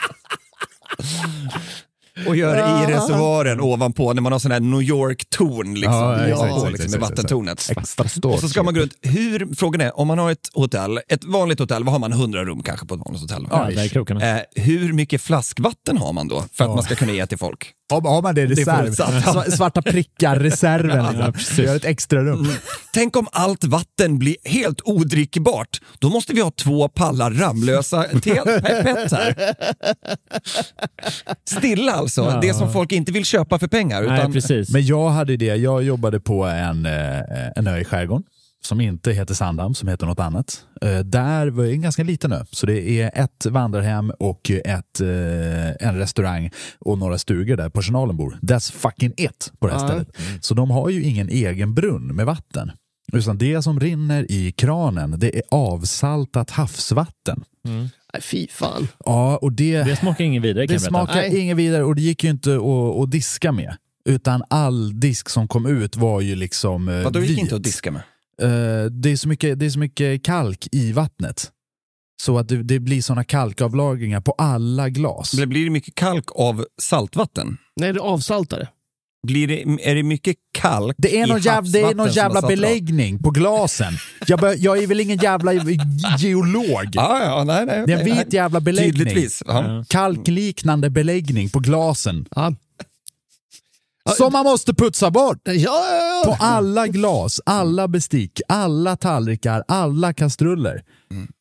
Och gör i reservoaren ovanpå när man har sån här New York-torn liksom, Ja, exakt, ovanpå, exakt, liksom, exakt, med exakt. vattentornet. Extra stort. Och så ska man gå runt. Hur, frågan är, om man har ett hotell, ett vanligt hotell, vad har man? 100 rum kanske på ett vanligt hotell? Ja, där i krokarna. Eh, hur mycket flaskvatten har man då för att man ska kunna ge till folk? Har, man det i Det är reserv? Sva- Svarta prickar-reserven. liksom. Gör ett extra rum. Tänk om allt vatten blir helt odrickbart. Då måste vi ha två pallar Ramlösa te- pe- pet här. Stilla alltså, Ja. det som folk inte vill köpa för pengar. Nej, Utan, precis. Men jag hade det, jag jobbade på en, eh, en ö i skärgården som inte heter Sandhamn, som heter något annat. Eh, Där var det en ganska liten ö, så det är ett vandrarhem och ett, eh, en restaurang och några stugor där personalen bor. That's fucking it på det här Ja. stället. Så de har ju ingen egen brunn med vatten. Utan det som rinner i kranen, det är avsaltat havsvatten. Nej, fy fan. Ja, och det... Det smakar ingen vidare kan Det smakar Nej. inget vidare och det gick ju inte att, att diska med. Utan all disk som kom ut var ju liksom eh, Vadå, gick inte att diska med? Eh, det, är så mycket, det är så mycket kalk i vattnet. Så att det, det blir såna kalkavlagringar på alla glas. Men Blir det mycket kalk av saltvatten? Nej, det är avsaltare. Blir det, är det mycket kalk Det är i någon, jävla, det är någon jävla beläggning på glasen. Jag, bör, jag är väl ingen jävla geolog. Ja, ja, nej, nej, Det är en vit jävla beläggning. Tydligtvis. Ja. Kalkliknande beläggning på glasen. Ja. Som man måste putsa bort! Ja, ja, På alla glas, alla bestick, alla tallrikar, alla kastruller.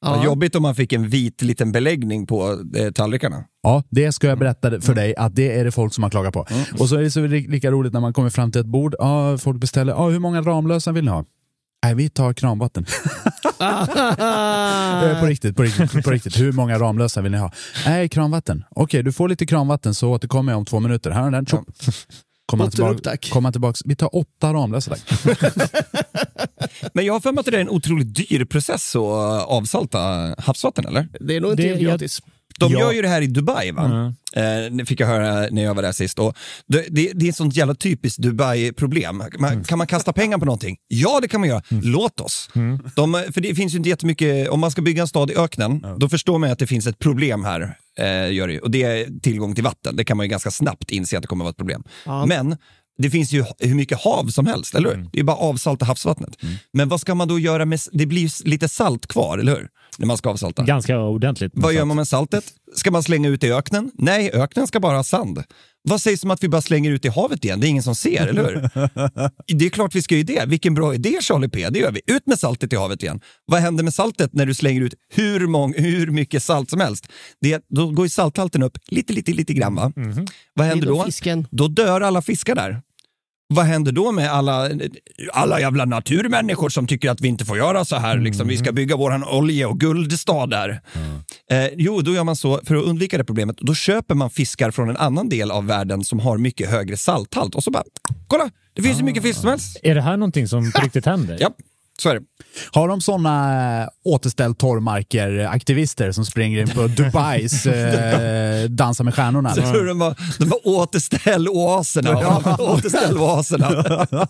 Vad jobbigt om man fick en vit liten beläggning på eh, tallrikarna. Ja, det ska jag berätta för dig att det är det folk som har klagat på. Och så är det så li- lika roligt när man kommer fram till ett bord. Ja, folk beställer, ja, hur många Ramlösa vill ni ha? Nej, vi tar kranvatten. Eh, på riktigt, på riktigt, på riktigt. Hur många Ramlösa vill ni ha? Nej, kranvatten. Okej, du får lite kranvatten så återkommer jag om två minuter. Här är den, upp, tillbaka, tack. han tillbaks. Vi tar åtta Ramlösa tack. Men jag har för mig att det är en otroligt dyr process att avsalta havsvatten, eller? Det är nog inte Det- gratis. De Ja. gör ju det här i Dubai, va? Eh, det fick jag höra när jag var där sist. Och det, det, det är ett sånt jävla typiskt Dubai-problem. Man, Kan man kasta pengar på någonting? Ja, det kan man göra. Låt oss. De, för det finns ju inte jättemycket, om man ska bygga en stad i öknen, då förstår man att det finns ett problem här. Eh, gör det, ju. och det är tillgång till vatten. Det kan man ju ganska snabbt inse att det kommer att vara ett problem. Ja. Men det finns ju hur mycket hav som helst, eller hur? Det är bara avsalta havsvattnet. Men vad ska man då göra med, det blir ju lite salt kvar, eller hur? När man ska avsalta. Ganska ordentligt. Vad gör man med saltet? Ska man slänga ut i öknen? Nej, öknen ska bara ha sand. Vad sägs om att vi bara slänger ut i havet igen? Det är ingen som ser, eller hur? Det är klart vi ska ju det. Vilken bra idé Charlie P, det gör vi. Ut med saltet i havet igen. Vad händer med saltet när du slänger ut hur, mång, hur mycket salt som helst? Det, då går ju salthalten upp lite, lite, lite grann. Va? Vad händer då? fisken. Då dör alla fiskar där. Vad händer då med alla, alla jävla naturmänniskor som tycker att vi inte får göra så här? Liksom, vi ska bygga våran olje och guldstad där. Eh, jo, då gör man så, för att undvika det problemet, då köper man fiskar från en annan del av världen som har mycket högre salthalt och så bara, kolla, det finns hur mycket fisk som helst. Är det här någonting som på riktigt händer? Ja, så är det. Har de såna återställ torrmarker-aktivister som springer in på Dubais eh, Dansa med stjärnorna? Så tror de var, de var återställ oaserna. återställ oaserna.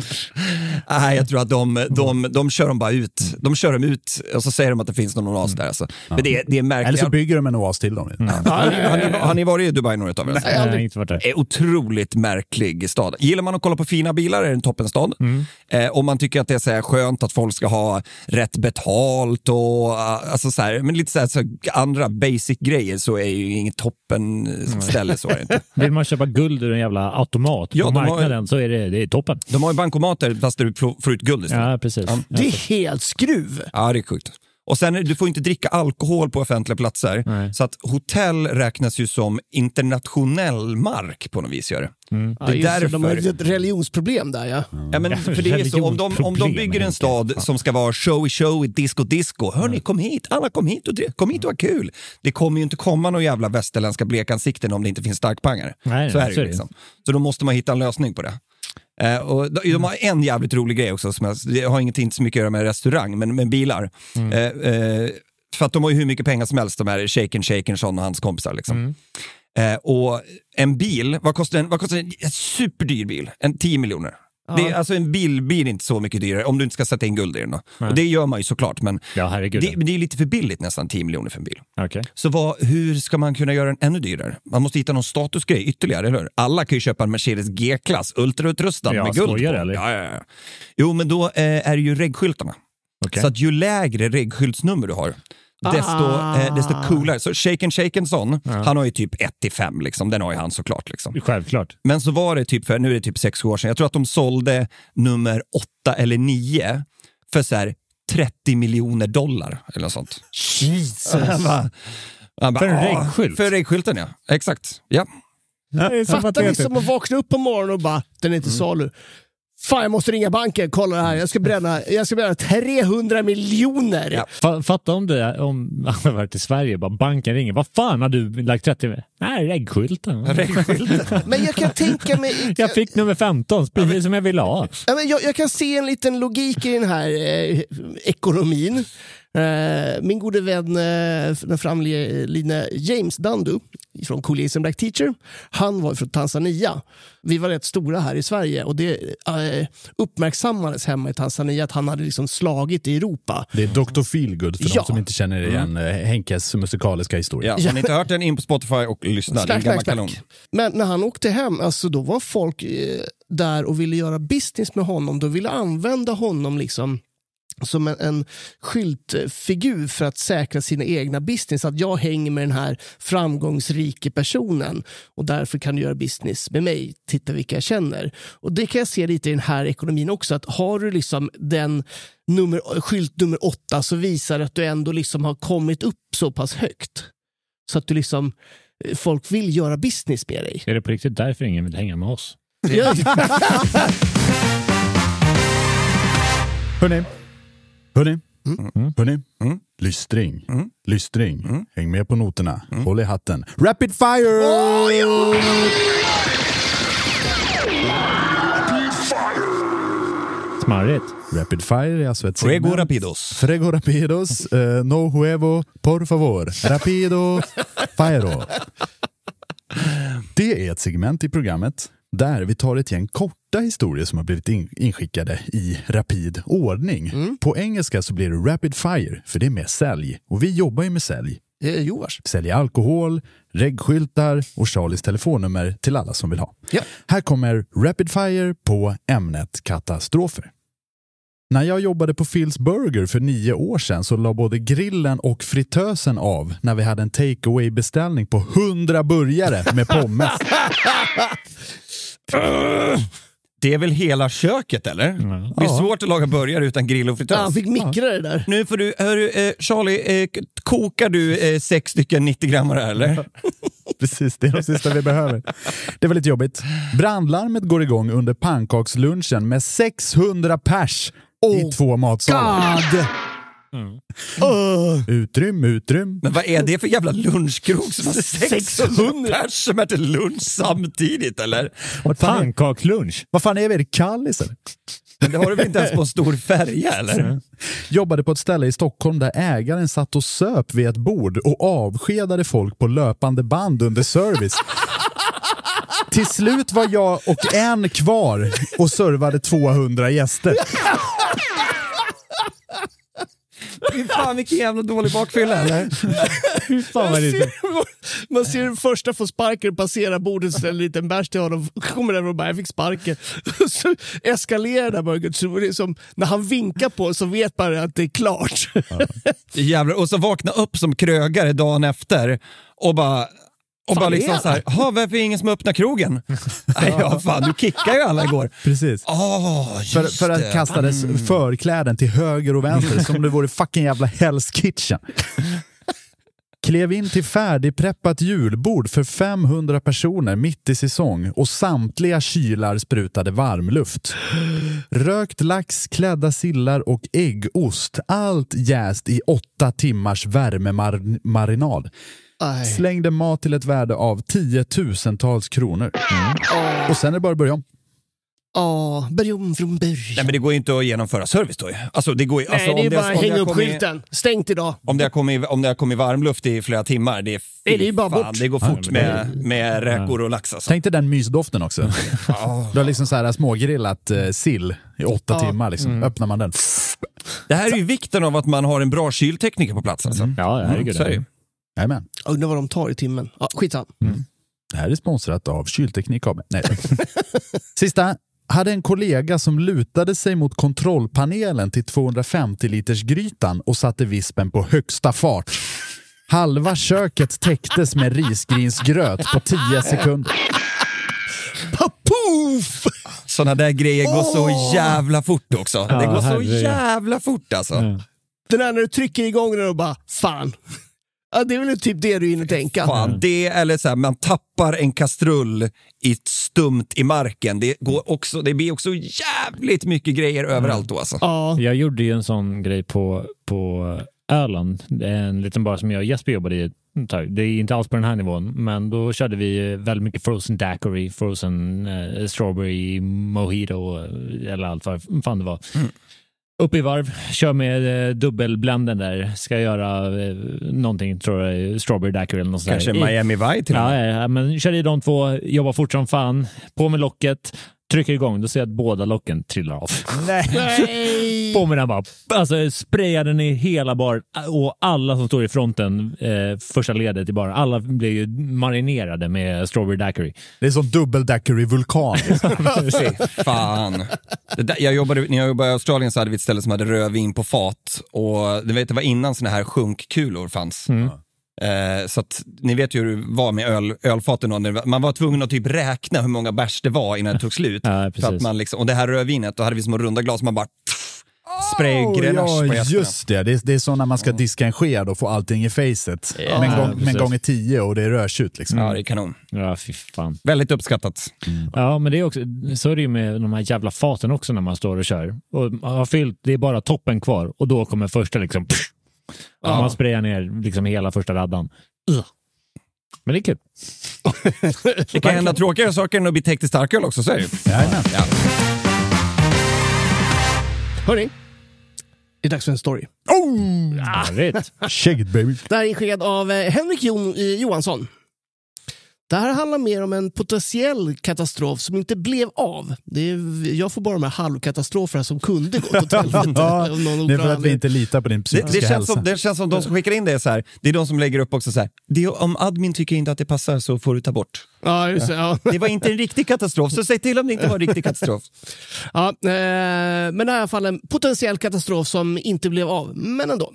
Nej, jag tror att de, de, de kör dem bara ut. De kör dem ut och så säger de att det finns någon oas där. Alltså. Men det, är- det är märkligt. Eller så bygger de en oas till dem. har, ni, har, ni, har ni varit i Dubai några av er? Nej, jag har inte varit där. är otroligt märklig stad. Gillar man att kolla på fina bilar är det en toppenstad. Eh, om man tycker att det är så här skönt att folk ska ha rätt betalt och uh, alltså så här, men lite så här, så andra basic grejer så är ju inget toppen eh, ställe så är det inte. Vill man köpa guld ur en jävla automat Ja, på de har- marknaden så är det, det är toppen. De har ju bankomater fast du får ut guld istället. Ja, precis. Det är helt skruv. Ja, det är sjukt. Och sen, du får inte dricka alkohol på offentliga platser. Nej. Så att hotell räknas ju som internationell mark på något vis. Gör det. Ja, det är det, därför. de har ett religionsproblem där ja. Ja, men för det är så, om, de, om de bygger en stad som ska vara showy showy, disco disco. Hörni, kom hit, alla kom hit och, kom hit och ha kul. Det kommer ju inte komma några jävla västerländska blekansikten om det inte finns starkpangare. Nej, så är det så det. liksom. Så då måste man hitta en lösning på det. Eh, och de, de har en jävligt rolig grej också, som jag, det har ingenting så mycket att göra med restaurang, men med bilar. Eh, eh, för att de har ju hur mycket pengar som helst, de här Shaken Shakenson och hans kompisar. Liksom. Eh, och en bil, vad kostar en, vad kostar en, en superdyr bil? En 10 miljoner. Det alltså en bil blir inte så mycket dyrare om du inte ska sätta in guld i den. Och det gör man ju såklart, men Ja, det, det är lite för billigt nästan 10 miljoner för en bil. Okej. Så vad, hur ska man kunna göra den ännu dyrare? Man måste hitta någon statusgrej ytterligare, eller hur? Alla kan ju köpa en Mercedes G-klass, ultrautrustad Ja, med guld skojar på. eller? Ja, ja, ja. Jo, men då eh, är det ju reggskyltarna. Okej. Så att ju lägre reggskyltsnummer du har, desto, Ah. eh, desto coolare. Så Shaken Shakenson, han har ju typ 1-5, liksom. den har ju han såklart. Liksom. Självklart. Men så var det typ för, nu är det typ sex år sedan, jag tror att de sålde nummer 8 eller 9 för så här 30 miljoner dollar eller något sånt. Han bara- För en "Ah, reggskylt?" För reggskylten ja, exakt. Ja. Fattar ni som att vakna upp på morgonen och bara, den är inte salu. Fan, jag måste ringa banken, kolla det här. Jag ska bränna, jag ska bränna 300 miljoner. Ja. Fa- Fatta om det om han hade varit i Sverige bara banken ringer. Vad fan har du lagt 30 med? Nej, reggskylten. Men jag kan tänka mig... Jag fick nummer 15, precis som jag ville ha. Ja, men jag, jag kan se en liten logik i den här eh, ekonomin. Eh, min gode vän, eh, den framlidne James Dandu från Cool and Black Teacher, han var från Tanzania. Vi var rätt stora här i Sverige och det eh, uppmärksammades hemma i Tanzania att han hade liksom slagit i Europa. Det är Dr. Feelgood för Ja. de som inte känner igen eh, Henkes musikaliska historia. Ja, har ni inte hört den, in på Spotify och lyssna. Det är en snack, kanon. Men när han åkte hem, alltså, då var folk eh, där och ville göra business med honom. De ville använda honom liksom som en, en skyltfigur för att säkra sina egna business. Att jag hänger med den här framgångsrike personen och därför kan du göra business med mig. Titta vilka jag känner. Och Det kan jag se lite i den här ekonomin också. Att Har du liksom den nummer, skylt nummer åtta så visar det att du ändå liksom har kommit upp så pass högt. Så att du liksom folk vill göra business med dig. Är det på riktigt därför ingen vill hänga med oss? Hörni, hörni, hörni. Mm. Lystring, lystring. Häng med på noterna. Håll i hatten. Rapid fire! Smarrigt. Rapid fire är alltså ett Fuego segment. rapidos. Frego rapidos, eh, no huevo, por favor. Rapido, fire. Det är ett segment i programmet där vi tar ett gäng korta historier som har blivit in- inskickade i rapid ordning. På engelska så blir det rapid fire, för det är med sälj. Och vi jobbar ju med sälj. Är Joars. Säljer alkohol, reggskyltar och Charlies telefonnummer till alla som vill ha. Ja. Här kommer Rapid Fire på ämnet katastrofer. När jag jobbade på Phil's Burger för nio år sedan så la både grillen och fritösen av när vi hade en takeaway beställning på 100 burgare med pommes. Det är väl hela köket eller? Det är svårt att laga burgare utan grill och fritös. Ja, han fick mikra det där. Nu får du, hörru, eh, Charlie, eh, kokar du eh, sex stycken 90 grammar eller? Precis, det är det sista vi behöver. Det var lite jobbigt. Brandlarmet går igång under pannkakslunchen med 600 pers i två matsalar. God! Utrym, utrym. Men vad är det för jävla lunchkrog som har 600 pers som äter lunch samtidigt eller? Pannkaklunch. Vad fan är vi? Är det Kallis eller? Men det har du väl inte ens på en stor färja eller? Jobbade på ett ställe i Stockholm där ägaren satt och söp vid ett bord och avskedade folk på löpande band under service. Till slut var jag och en kvar och servade 200 gäster. Fy fan vilken jävla dålig bakfylla eller? Fan vad är. Man ser den första få sparken, passera bordet, ställer en liten bärs till honom, kommer över och bara “jag fick sparken”. Så eskalerar det här mörkret. Så det som, när han vinkar på så vet man att det är klart. Jävlar, och så vakna upp som krögare dagen efter och bara och bara liksom så här, "Ha, varför är det ingen som öppnar krogen? Nej, ja, fan, du kickade ju alla igår. Precis. Just För, för att kastades förkläden till höger och vänster som det vore fucking jävla Hell's Kitchen. Klev in till färdigpreppat julbord för 500 personer mitt i säsong och samtliga kylar sprutade varmluft. Rökt lax, klädda sillar och äggost. Allt jäst i åtta timmars värmemarinad. Aj. Slängde mat till ett värde av tiotusentals kronor. Och sen är det bara att börja om. Ja, börja om från början. Nej men det går ju inte att genomföra service då. Alltså det går ju, alltså, Nej, det är om bara att hänga upp skylten. Stängt idag. Om det, har kommit, om det har kommit varmluft i flera timmar, det är, fy Nej, det är bara fan, bort. det går Ja, fort det- med, med räkor och lax alltså. Tänk dig den mysdoften också. Du har liksom så här smågrillat eh, sill i åtta Ja. timmar. Liksom. Öppnar man den. Det här är ju vikten av att man har en bra kyltekniker på plats alltså. Ja, herregud. så är det Jajamän. Undrar vad de tar i timmen. Ja, skitsamma. Det här är sponsrat av Kylteknik AB. Nej. Sista. Hade en kollega som lutade sig mot kontrollpanelen till 250 liters grytan och satte vispen på högsta fart. Halva köket täcktes med risgrynsgröt på 10 sekunder. Poof! Sådana där grejer går så jävla fort också. det går så jävla fort alltså. Ja. Den här när du trycker igång den och bara fan. Ja, det är väl typ det du och tänka. Fan, det eller så här, man tappar en kastrull i ett stumt i marken. Det, går också, det blir också jävligt mycket grejer överallt då alltså. Ja, Jag gjorde ju en sån grej på, på Öland, Det är en liten bar som jag och Jesper jobbade i. Det är inte alls på den här nivån, men då körde vi väldigt mycket frozen daiquiri, frozen eh, strawberry mojito eh, eller allt vad fan det var. Upp i varv, kör med eh, dubbelblenden där. Ska göra eh, någonting, tror jag, strawberry daiquiri eller något Kanske där. Miami Vice till och med. Ja, ja, men kör i de två, jobbar fort som fan, på med locket, trycker igång, då ser jag att båda locken trillar av. nej. På den bara, alltså sprayar den i hela baren och alla som står i fronten, eh, första ledet i baren, alla blir ju marinerade med strawberry daiquiri. Det är som dubbeldaiquiri-vulkan. Fan. Det där, jag jobbade, när jag jobbade i Australien så hade vi ett ställe som hade rödvin på fat och du vet, det var innan såna här sjunkkulor fanns. Eh, så att ni vet ju hur det var med öl, ölfaten. Man var tvungen att typ räkna hur många bärs det var innan det tog slut. Ja, för att man liksom, och det här rödvinet, då hade vi små runda glas man bara spraygrenage på ja, gästerna. just det. det. är- Det är så när man ska diska en sked och få allting i facet. Ja, men, gång, precis. men gånger tio och det är rödtjut. Liksom. Ja, det är kanon. Ja, fy fan. Väldigt uppskattat. Ja, men det är också, så är det ju med de här jävla faten också när man står och kör. Och har fyllt, det är bara toppen kvar och då kommer första liksom, pff, och man sprayar ner liksom hela första raddan. Men det är kul. Det kan hända tråkigare saker än att bli täckt i starköl också, så är det. Jajamän. Ja. Hörni, det är dags för en story. Härligt. Shake it baby. Det här är inskickat av eh, Henrik Jon, eh, Johansson. Det här handlar mer om en potentiell katastrof som inte blev av. Det är, jag får bara de här halvkatastroferna som kunde gått åt helvete. Ja, det är för att vi inte litar på din Det, psykiska det, känns hälsa. som, det känns som de som skickar in det är så här, det är de som lägger upp också så här, det, är- om admin tycker inte att det passar så får du ta bort. Ja, just det, ja. Det var inte en riktig katastrof, så säg till om det inte var en riktig katastrof. Ja, eh, men det är i alla fall en potentiell katastrof som inte blev av, men ändå.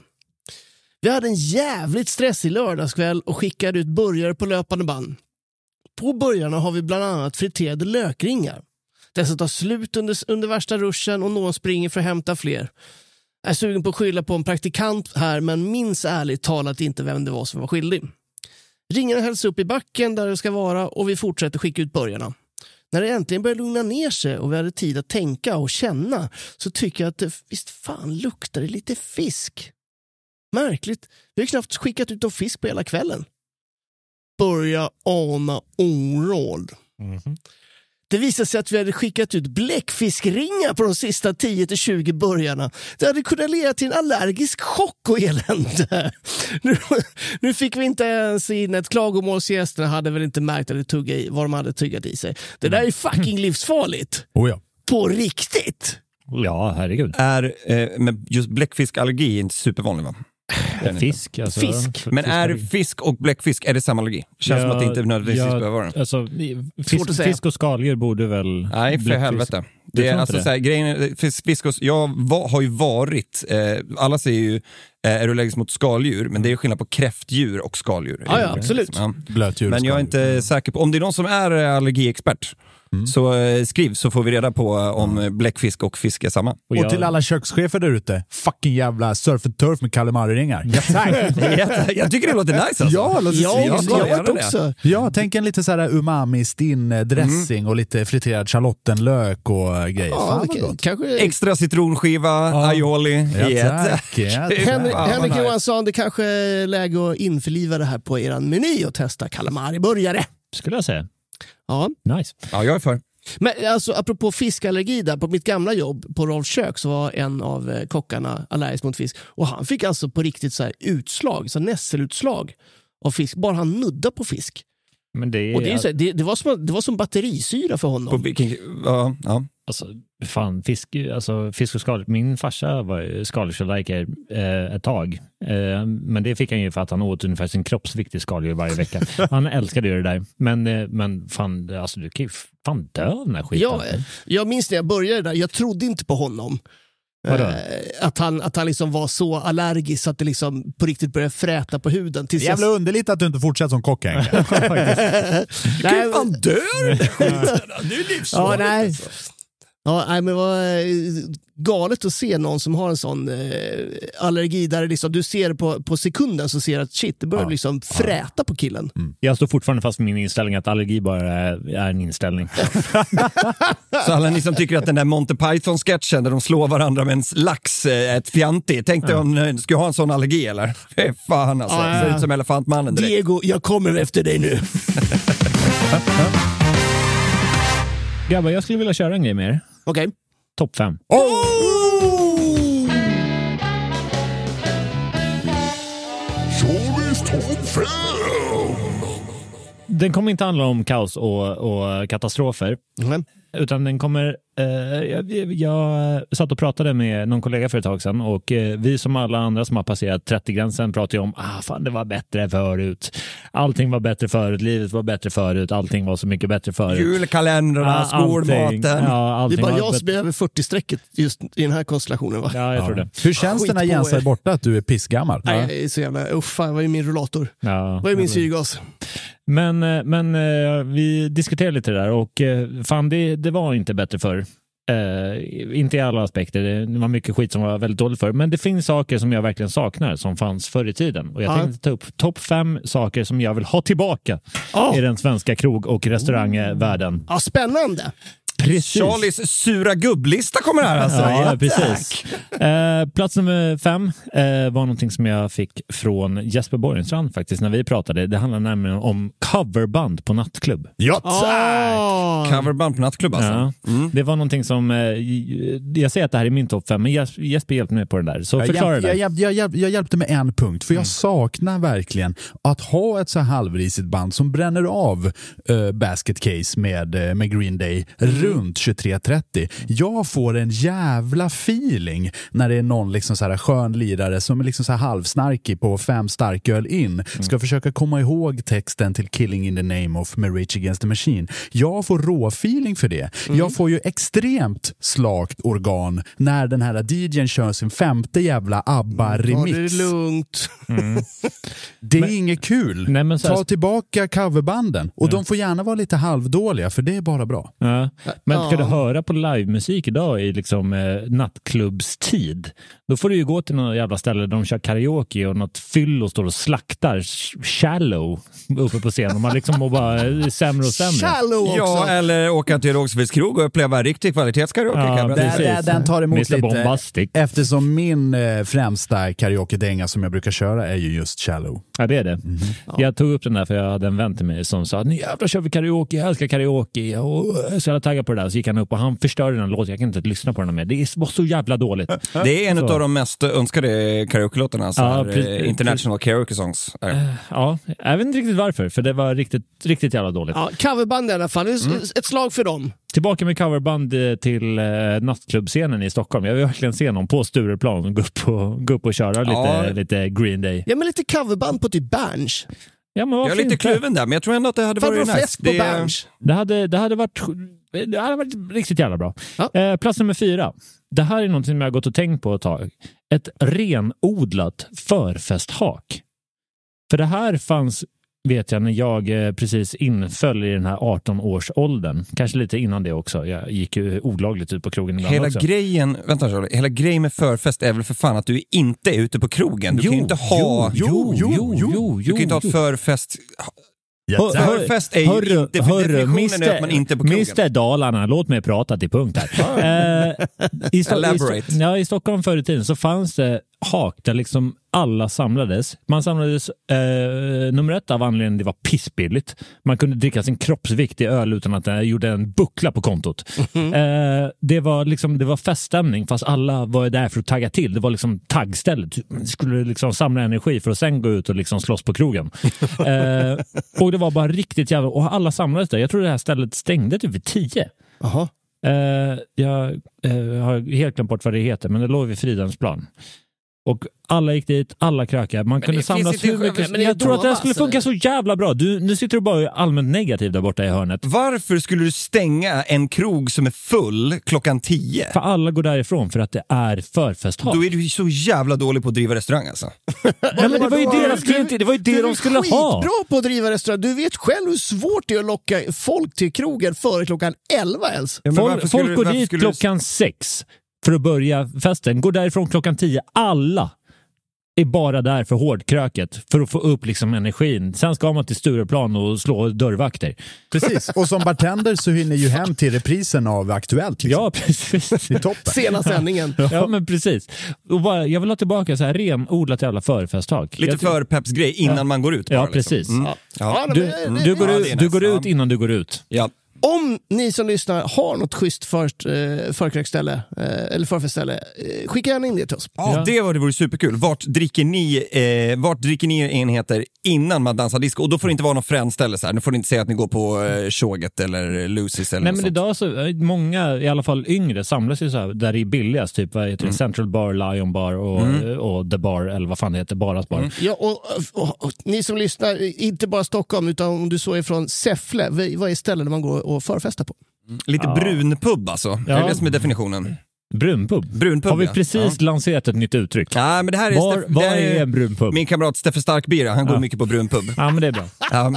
Vi hade en jävligt stressig lördagskväll och skickade ut burgare på löpande band. På burgarna har vi bland annat friterade lökringar. Dessa tar slut under, under värsta ruschen och någon springer för att hämta fler. Jag är sugen på att skylla på en praktikant här, men minns ärligt talat inte vem det var som var skyldig. Ringarna hälls upp i backen där det ska vara och vi fortsätter skicka ut burgarna. När det äntligen började lugna ner sig och vi hade tid att tänka och känna så tycker jag att det visst fan luktar det lite fisk. Märkligt, vi har knappt skickat ut någon fisk på hela kvällen. Börja ana oråd. Det visade sig att vi hade skickat ut bläckfiskringar på de sista 10-20 burgarna. Det hade kunnat leda till en allergisk chock och elände. Nu, nu fick vi inte ens in ett klagomål så gästerna hade väl inte märkt att det tugga i, vad de hade tuggat i sig. Det där är fucking livsfarligt. Oh ja. På riktigt. Ja, herregud. Är, eh, men just bläckfiskallergi är inte supervanlig va? Fisk. Alltså, Fisk. Men är fisk och bläckfisk, är det samma allergi? Känns som att det inte nödvändigtvis behöver vara det. Alltså, fisk, fisk och skaldjur borde väl... Nej, för bläckfisk- helvete. Det är alltså det? så här, grejen, är- fisk, fisk och, jag var, har ju varit, eh, alla säger ju, eh, är du allergisk mot skaldjur? Men det är skillnad på kräftdjur och skaldjur. Ja, ja, absolut. Ja. Blötdjur. Men jag är inte säker på, om det är någon som är eh, allergiexpert, så eh, skriv så får vi reda på eh, om eh, bläckfisk och fisk är samma. Och Och jag- till alla kökschefer där ute, fucking jävla surf and turf med calamari-ringar. Ja, tack! Jag tycker det låter nice alltså. Ja, låter Ja, jag också. Ja, tänk en lite så här umami-stinn eh, dressing och lite friterad schalottenlök och grejer. Ja, Fan kanske... Extra citronskiva, aioli. Ja, Jätte- tack. Ja, Henrik, Henrik. Johansson, det kanske är läge att införliva det här på er meny och testa calamari-burgare. Skulle jag säga. Ja. Nice. Ja, jag är för. Men alltså, apropå fiskallergi, där, på mitt gamla jobb på Rolfs kök så var en av eh, kockarna allergisk mot fisk. Och han fick alltså på riktigt så här utslag, så här nässelutslag av fisk. Bara han nudda på fisk. Men det är... Och det, är så här, det, det, var som, det var som batterisyra för På honom. vilken, ja, ja. Alltså, fan, fisk, alltså, fisk och skaldjur. Min farsa var ju skaldjursallergiker eh, ett tag. Eh, men det fick han ju för att han åt ungefär sin kroppsvikt i skaldjur varje vecka. Han älskade ju det där. Men, eh, men fan, alltså, du kan ju fan dö av den här skiten. Ja, eh, jag minns när jag började där, jag trodde inte på honom. Eh, att han, att han liksom var så allergisk att det liksom på riktigt började fräta på huden. Tills Jävla underligt att du inte fortsätter som kock Henke. nej, fan dör det är livsfarligt. Ja, nej. Ja, nej, men det var eh, galet att se någon som har en sån eh, allergi där liksom, du ser på, på sekunden så ser att shit, det börjar Ja. liksom fräta på killen. Jag står fortfarande fast med min inställning att allergi bara är, är en inställning. Så alla ni som tycker att den där Monty Python-sketchen där de slår varandra med en lax är ett fjantig, tänk dig om du skulle ha en sån allergi eller? Fy fan alltså, Ja, ja, ja. ser ut som Elefantmannen direkt. Diego, jag kommer efter dig nu. Grabbar, jag skulle vilja köra en grej med er. Okej. Topp fem. Den kommer inte handla om kaos och, och katastrofer. Mm. Utan den kommer... Eh, jag, jag satt och pratade med någon kollega för ett tag sedan och eh, vi som alla andra som har passerat 30-gränsen pratar ju om ah, fan det var bättre förut. Allting var bättre förut, livet var bättre förut, allting var så mycket bättre förut. Julkalendrarna, Ja, skolmaten. Ja, Det är bara var jag som är över 40-strecket just i den här konstellationen. Va? Ja, jag tror det. Hur känns det när Jens är borta att du är pissgammal? Nej, jag är så jävla... Usch, fan, vad är min rullator? Ja, Vad är min syrgas? Men, eh, men eh, vi diskuterade lite det där och eh, fan det, det var inte bättre förr. Eh, inte i alla aspekter. Det var mycket skit som var väldigt dåligt för. Men det finns saker som jag verkligen saknar som fanns förr i tiden. Och jag Ja. tänkte ta upp topp fem saker som jag vill ha tillbaka Ja. i den svenska krog och restaurangvärlden. Ja, spännande. Precis. Charlies sura gubblista kommer här alltså. Ja, tack. precis. Eh, plats nummer fem eh, var någonting som jag fick från Jesper Borgenstrand faktiskt när vi pratade. Det handlar nämligen om coverband på nattklubb. Ja, Ah. Coverband på nattklubb alltså. Ja, Det var någonting som, eh, jag säger att det här är min topp fem, men Jes- Jesper hjälpte mig på den där. Så Jag, förklara hjälp, det. jag, hjälp, jag, hjälp, jag hjälpte med en punkt, för jag saknar verkligen att ha ett så halvrisigt band som bränner av eh, Basket Case med, eh, med Green Day runt 23.30. Jag får en jävla feeling när det är någon liksom så här skön lirare som är liksom så här halvsnarkig på fem starköl in ska försöka komma ihåg texten till Killing in the name of med Rage Against the Machine. Jag får rå-feeling för det. Jag får ju extremt slakt organ när den här DJn kör sin femte jävla Ta det ABBA-remix. lugnt. Det är inget kul. Nej, men så här- Ta tillbaka coverbanden. Och de får gärna vara lite halvdåliga, för det är bara bra. Ja. Men ska Ja. du höra på livemusik idag i liksom, eh, nattklubbstid, då får du ju gå till något jävla ställe där de kör karaoke och något fyllo står och slaktar sh- shallow uppe på scenen. Och man liksom mår bara eh, sämre och sämre. Shallow också. Ja, eller åka till Rågsveds krog och uppleva riktig kvalitetskaraoke. Ja, jag. Där, den tar emot Mr. lite. Bombastic. Eftersom min eh, främsta karaoke-dänga som jag brukar köra är ju just Shallow. Ja, det är det. Mhm. Jag tog upp den där för jag hade en vän till mig som sa nu jävlar kör vi karaoke, jag älskar karaoke. Och jag så jävla taggad på det där. Så gick han upp och han förstörde den låten. Jag kan inte lyssna på den mer. Det var så jävla dåligt. Det är en Så. Av de mest önskade karaoke-låtarna, så Ja, eh, International Karaoke Songs. är. Ja, jag vet inte riktigt varför, för det var riktigt, riktigt jävla dåligt. Ja, coverband i alla fall. Ett slag för dem. Tillbaka med coverband eh, till eh, nattklubbscenen i Stockholm. Jag vill verkligen se någon på Stureplan gå upp och, gå upp och köra lite, Ja. lite Green Day. Ja, men lite coverband på typ Berns. Ja, men Jag är lite kluven där, men jag tror ändå att det hade varit nice. Det-. Det hade, det, hade varit, det hade varit riktigt jävla bra. Ja. Eh, plats nummer fyra. Det här är någonting som jag har gått och tänkt på ett tag. Ett renodlat förfesthak. För det här fanns, vet jag, när jag eh, precis inföll i den här 18-årsåldern. Kanske lite innan det också. Jag gick ju olagligt ut på krogen ibland Hela också. grejen, vänta Charlie, hela grejen med förfest är väl för fan att du inte är ute på krogen. Du kan ju inte ha... jo, jo, jo, Du kan ju inte ha ett förfest... Hör- hör- Förfest är ju hörru- inte... Hörru, definitionen är att man inte är på krogen. Mr Dalarna, låt mig prata till punkt här. eh, i, i, Elaborate. Sto- ja, I Stockholm förr i tiden så fanns det hak där liksom alla samlades. Man samlades, eh, nummer ett av anledningen det var pissbilligt. Man kunde dricka sin kroppsvikt i öl utan att det gjorde en buckla på kontot. Eh, det, var liksom, det var feststämning fast alla var där för att tagga till. Det var liksom taggstället. Man skulle liksom samla energi för att sen gå ut och liksom slåss på krogen. eh, och det var bara riktigt jävla... Och alla samlades där. Jag tror det här stället stängde typ vid tio. Jaha. Eh, jag eh, har helt glömt bort vad det heter, men det låg vid Fridhemsplan. Och alla gick dit, alla krökade. Man kunde det finns samlas hur mycket... men är jag tror att det här skulle Dova, funka alltså. så jävla bra. Du, nu sitter du bara och är allmänt negativ där borta i hörnet. Varför skulle du stänga en krog som är full klockan 10? För alla går därifrån för att det är förfesthak. Då är du så jävla dålig på att driva restaurang alltså. Nej, men det var ju deras Du- klient, det var ju det du de är skulle ha. skitbra på att driva restaurang. Du vet själv hur svårt det är att locka folk till krogen före klockan 11 ens. Ja, men Folk, folk du- går dit skulle du- klockan sex för att börja festen. Går därifrån klockan tio. Alla är bara där för hårdkröket, för att få upp liksom energin. Sen ska man till Stureplan och slå dörrvakter. Precis, och som bartender så hinner ju hem till reprisen av Aktuellt. Liksom. Ja, precis. Det är toppen. Sena sändningen. Ja, men precis. Och bara, jag vill ha tillbaka så här renodlat jävla förfesthak. Lite Jag ty- för peps grej innan man går ut. Bara, Ja, liksom. precis. Mm. Ja, Ja. Du, går, ja, ut, du går ut Ja. innan du går ut. Ja. Om ni som lyssnar har något schysst för, eh, förkröksställe, eh, eller förfestställe, eh, skicka gärna in det till oss. Ja, Ja. det var det vore superkul. Vart dricker ni, eh, vart dricker ni er enheter innan man dansar disco? Och då får det inte vara något frändställe så här. Nu får ni inte säga att ni går på eh, Tjoget eller Lucy's eller Nej, något men idag så, många, i alla fall yngre, samlas ju så här, där det är billigast. Typ vad heter det? Central Bar, Lion Bar och, och The Bar, eller vad fan det heter, Baras Bar. Ja, och, och, och, ni som lyssnar, inte bara Stockholm, utan om du så är från Säffle, vad vad är ställen där man går och förfestar på? Lite Ja. brunpub alltså. Det är Ja. det som är definitionen. Brunpub. Brunpub Har vi ja. precis lanserat ett nytt uttryck? Ja. ja, men det här är, Var, Steff- var det här är en brunpub? Min kamrat Steffe Starkbira, han går Ja. mycket på brunpub. Ja, men det är bra. Ja.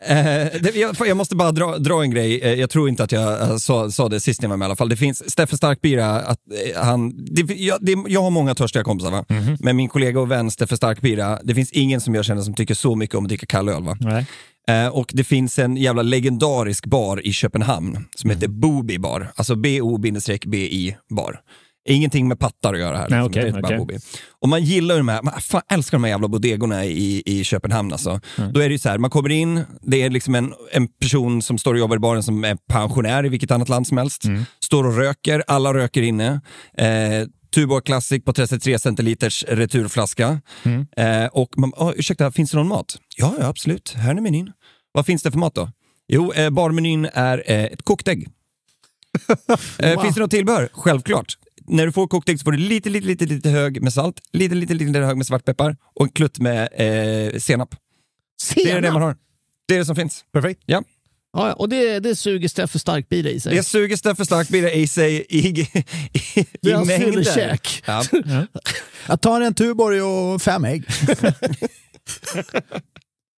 Eh, det, jag, jag måste bara dra, dra en grej, Eh, jag tror inte att jag eh, sa, sa det sist jag var med i alla fall. Det finns Steffe Starkbira, att, han, det, jag, det, jag har många törstiga kompisar va? men min kollega och vän Steffe Starkbira, det finns ingen som jag känner som tycker så mycket om att dricka kall öl. Va? Nej. Eh, och det finns en jävla legendarisk bar i Köpenhamn som heter Booby bar. Alltså B-O-B-I bar. Ingenting med pattar att göra här. Nej, liksom. okej. Booby. Och man gillar de här, man fan älskar de här jävla bodegorna i, i Köpenhamn alltså. Då är det ju så här, man kommer in, det är liksom en, en person som står och jobbar i baren som är pensionär i vilket annat land som helst. Står och röker, alla röker inne. Eh, Tuborg Classic på 33 centiliters returflaska. Eh, och man, oh, ursäkta, finns det någon mat? Ja, ja, absolut. Här är menyn. Vad finns det för mat då? Jo, eh, barmenyn är eh, ett kokt ägg. eh, Finns det något tillbehör? Självklart. När du får kokt ägg så får du lite, lite, lite, lite hög med salt, lite, lite, lite hög med svartpeppar och en klutt med eh, senap. Det är det man har. Det är det som finns. Perfekt. Ja. Ja, och det, det suger Steffe Starkbira i sig. Det suger Steffe Starkbira i sig i, i, i, är hans mängder. fyllekäk. Ja. Jag tar en Tuborg och fem ägg.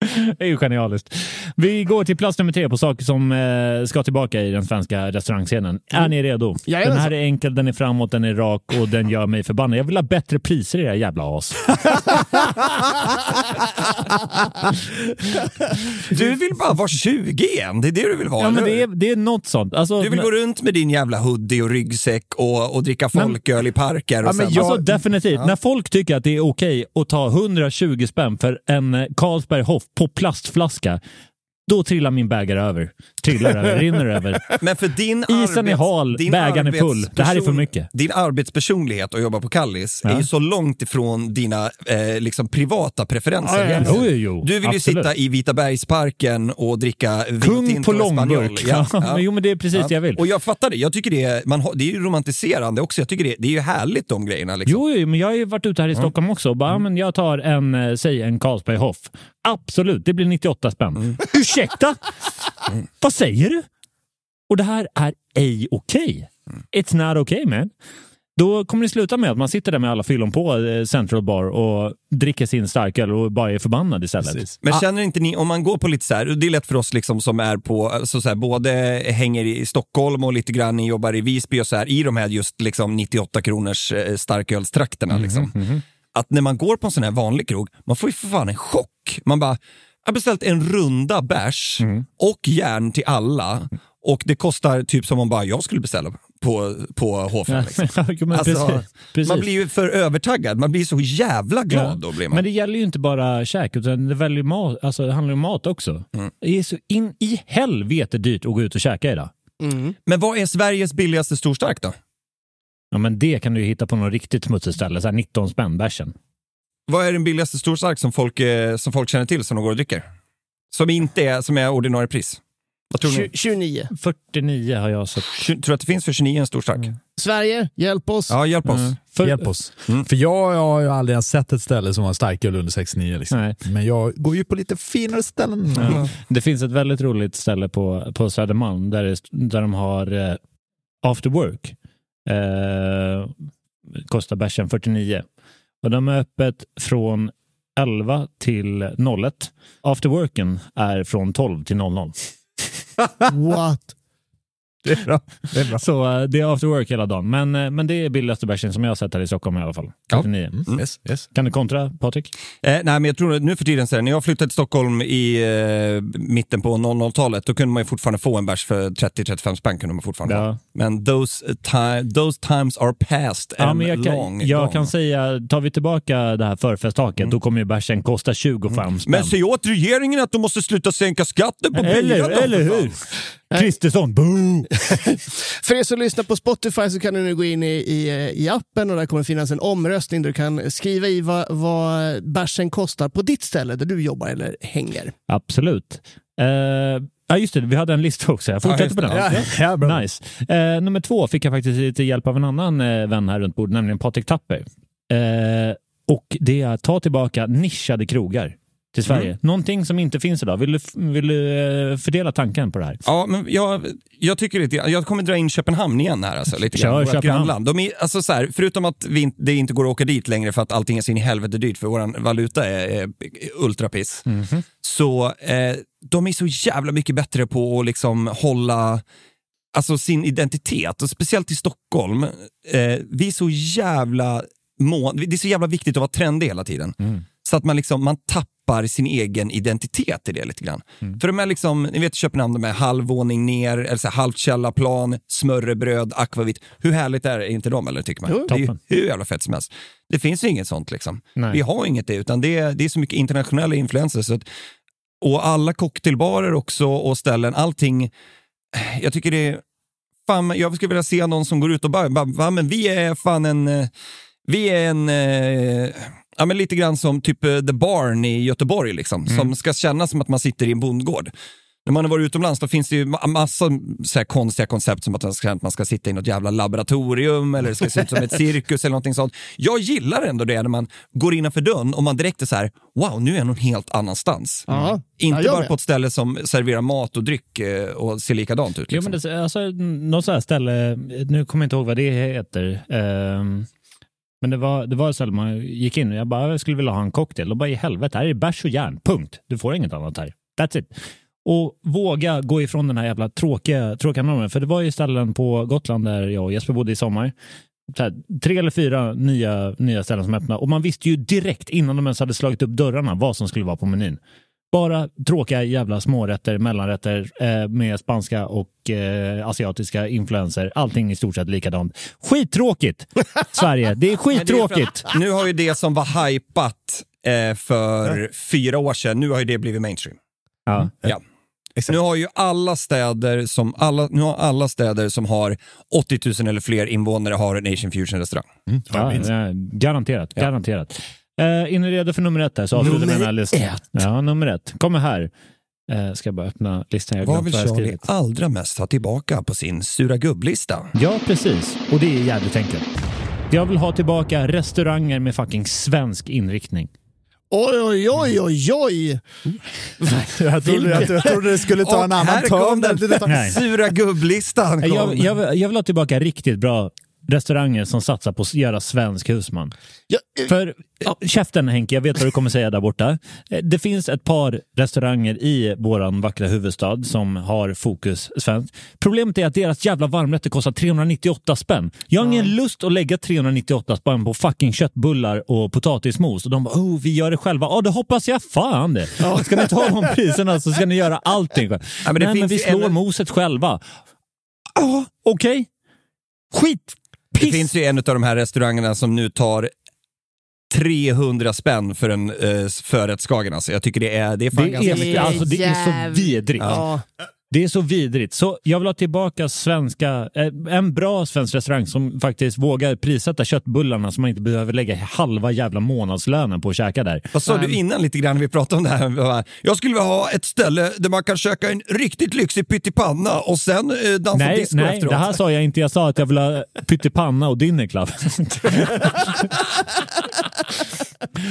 Det är ju genialiskt. Vi går till plats nummer tre på saker som eh, ska tillbaka i den svenska restaurangscenen. Är ni redo? Jajamensan. Den här är enkel, den är framåt, den är rak och den gör mig förbannad. Jag vill ha bättre priser i det här jävla as. Du vill bara vara 20 igen, det är det du vill vara. Ja, men det, är, det är något sånt. Alltså, Du vill gå runt med din jävla hoodie och ryggsäck och, och dricka folköl i parker. Och Ja, men jag- Alltså definitivt. När folk tycker att det är okej att ta 120 spänn för en eh, Carlsberg Hoff på plastflaska, då trillar min bägare över. Trillar över, rinner över. Men för din Isen är hal, bägaren är full. Det här är för mycket. Din arbetspersonlighet att jobba på Kallis Ja. är ju så långt ifrån dina eh, liksom privata preferenser. Ja, ja. Jo, jo, jo. Du vill ju Absolut. sitta i Vita bergsparken och dricka Kung på och långburk. Ja, men jo, men det är precis det jag vill. Och jag fattar det. Jag tycker det är, man det är ju romantiserande också. Jag tycker det, det är ju härligt de grejerna. Liksom. Jo, jo, men jag har ju varit ute här i Stockholm också och bara, Mm. men jag tar en, eh, säg en Carlsberg Hoff. Absolut, det blir 98 spänn. Mm. Ursäkta? Vad säger du? Och det här är ej okej. Mm. It's not okay man. Då kommer det sluta med att man sitter där med alla fyllon på eh, Central Bar och dricker sin starköl och bara är förbannad istället. Precis. Men känner inte ni, om man går på lite så här, det är lätt för oss liksom som är på, alltså så här, både hänger i Stockholm och lite grann jobbar i Visby och så här, i de här just liksom 98 kronors eh, starkölstrakterna. liksom. Att när man går på en sån här vanlig krog, man får ju för fan en chock. Man bara, jag har beställt en runda bärs och järn till alla och det kostar typ som om bara jag skulle beställa på, på H5. Liksom. Alltså, precis, precis. Man blir ju för övertaggad, man blir så jävla glad då. Blir man. Men det gäller ju inte bara käk, utan det, väljer mat, alltså, det handlar om mat också. Mm. Det är så in i helvete dyrt att gå ut och käka idag. Mm. Men vad är Sveriges billigaste storstark då? Ja, men det kan du ju hitta på något riktigt smutsigt ställe, så här 19 spänn bärsen. Vad är den billigaste storstark som folk, eh, som folk känner till som de går och dricker? Som inte är, som är ordinarie pris? Vad tror ni? Tju- 29. 49 har jag sett. Tror du att det finns för 29 en storstark? Sverige, hjälp oss. Ja, hjälp oss. Mm. För, Hjälp oss. Mm. För jag, jag har ju aldrig sett ett ställe som har starköl under 69. Liksom. Nej. Men jag går ju på lite finare ställen. Ja. Det finns ett väldigt roligt ställe på, på Södermalm där, det, där de har eh, after work. Eh, kostar bärsen 49. Och de är öppet från 11 till 01. After worken är från 12 till 00. What? Det är bra. Det är bra. Så eh, det är after work hela dagen. Men, eh, men det är billigaste bärsen som jag har sett här i Stockholm i alla fall. 49. Mm. Yes, yes. Kan du kontra Patrik? Eh, nej, men jag tror att nu för tiden, så här, när jag flyttade till Stockholm i eh, mitten på 00-talet, då kunde man ju fortfarande få en bärs för 30-35 spänn. Kunde man fortfarande Ja. Men those, ti- those times are past Ja, men jag kan, long jag gone. kan säga, tar vi tillbaka det här förfesttaket, då kommer ju bärsen kosta 25 spänn. Mm. Men säg åt regeringen att de måste sluta sänka skatten på Eller, bilar eller fan. hur? Kristersson, boo! För er som lyssnar på Spotify så kan du nu gå in i, i, i appen och där kommer finnas en omröstning där du kan skriva i vad, vad bärsen kostar på ditt ställe där du jobbar eller hänger. Absolut. Eh, ja, just det. Vi hade en lista också. Jag fortsätter på den. Ja, bra. Nice. Eh, nummer två fick jag faktiskt lite hjälp av en annan eh, vän här runt bordet, nämligen Patrik Tapper. Eh, och det är att ta tillbaka nischade krogar till Sverige. Mm. Någonting som inte finns idag. Vill du, vill du eh, fördela tanken på det här? Ja, men jag, jag tycker lite, jag kommer dra in Köpenhamn igen här. Alltså, lite Kör grann, Köpenhamn. grannland. De är, alltså, så här, förutom att vi, det inte går att åka dit längre för att allting är så in i helvete dyrt för vår valuta är, är ultrapiss. Mhm. Så eh, de är så jävla mycket bättre på att liksom hålla alltså, sin identitet. Och speciellt i Stockholm. Eh, vi är så jävla må, det är så jävla viktigt att vara trendig hela tiden. Mm. Så att man, liksom, man tappar tappar sin egen identitet i det lite grann. För de är liksom, ni vet Köpenhamn, de är halvvåning ner, eller så här, halvt källarplan, smörrebröd, akvavit. Hur härligt är inte de, eller tycker man? Jo, det är ju hur jävla fett som helst. Det finns ju inget sånt liksom. Nej. Vi har inget det, utan det är, det är så mycket internationella influenser. Så att, och alla cocktailbarer också och ställen, allting. Jag tycker det är, fan, jag skulle vilja se någon som går ut och bara, bara "Va, men vi är fan en, eh, vi är en, eh, ja men lite grann som typ eh, The Barn i Göteborg liksom, som ska kännas som att man sitter i en bondgård. När man har varit utomlands då finns det ju ma- massa så konstiga koncept som att man ska, att man ska sitta i något jävla laboratorium eller det ska se ut som ett cirkus eller någonting sånt. Jag gillar ändå det när man går innanför dörren och man direkt är så här, wow, nu är jag någon helt annanstans. Ja. Inte Ja, bara på ett ställe som serverar mat och dryck eh, och ser likadant ut. Jo, Liksom. men det, alltså, något sånt här ställe, nu kommer jag inte ihåg vad det heter. ehm, men det var, det var ett ställe man gick in och jag bara, jag skulle vilja ha en cocktail. Och bara i helvete, här är det bärs och järn, punkt. Du får inget annat här. That's it. Och våga gå ifrån den här jävla tråkiga, tråkiga normen. För det var ju ställen på Gotland där jag och Jesper bodde i sommar. Så här, tre eller fyra nya, nya ställen som öppnade och man visste ju direkt innan de ens hade slagit upp dörrarna vad som skulle vara på menyn. Bara tråkiga jävla smårätter, mellanrätter eh, med spanska och eh, asiatiska influenser. Allting i stort sett likadant. Skittråkigt! Sverige, det är Men det är skittråkigt. Nu har ju det som var hypat eh, för fyra år sedan, nu har ju det blivit mainstream. Ja. Ja. Nu har ju alla städer som, alla, nu har alla städer som har 80 000 eller fler invånare har en Asian fusion restaurang. Ja, ja, garanterat. garanterat. Eh, är ni redo för nummer ett? Här, så avslutar vi den här listan. ett. Ja, nummer ett. Kommer här. Eh, ska jag bara öppna listan. Jag har Vad vill Charlie skrivit. allra mest ha tillbaka på sin sura gubblista? Ja, precis. Och det är jävligt enkelt. Jag vill ha tillbaka restauranger med fucking svensk inriktning. Oj, oj, oj, oj, oj. Jag trodde, jag, jag trodde det skulle ta en annan här kom törn. den sura gubblistan. Kom. Jag, jag, vill- jag vill ha tillbaka riktigt bra restauranger som satsar på att göra svensk husman. Ja, eh, För, ja, käften Henke, jag vet vad du kommer säga där borta. Eh, Det finns ett par restauranger i våran vackra huvudstad som har fokus svenskt. Problemet är att deras jävla varmrätter kostar 398 spänn. Jag har ingen lust att lägga 398 spänn på fucking köttbullar och potatismos. Och de bara, oh, vi gör det själva. Ja, det hoppas jag fan det. Ska ni ta de priserna så ska ni göra allting själva. Ja, men det Nej, men vi slår en- moset själva. Ja, okej. Skit. Det Piss. finns ju en av de här restaurangerna som nu tar 300 spänn för en uh, förrättsskagen. Alltså. Jag tycker det är, det är fan Det ganska är, mycket. alltså, det är så vidrigt. ja. Det är så vidrigt. Så jag vill ha tillbaka svenska, eh, en bra svensk restaurang som faktiskt vågar prissätta köttbullarna så man inte behöver lägga halva jävla månadslönen på att käka där. Vad sa du innan lite grann när vi pratade om det här? Jag skulle vilja ha ett ställe där man kan käka en riktigt lyxig pyttipanna och sen eh, dansa Nej, disco nej efteråt. det här sa jag inte. Jag sa att jag vill ha pyttipanna och dinner club.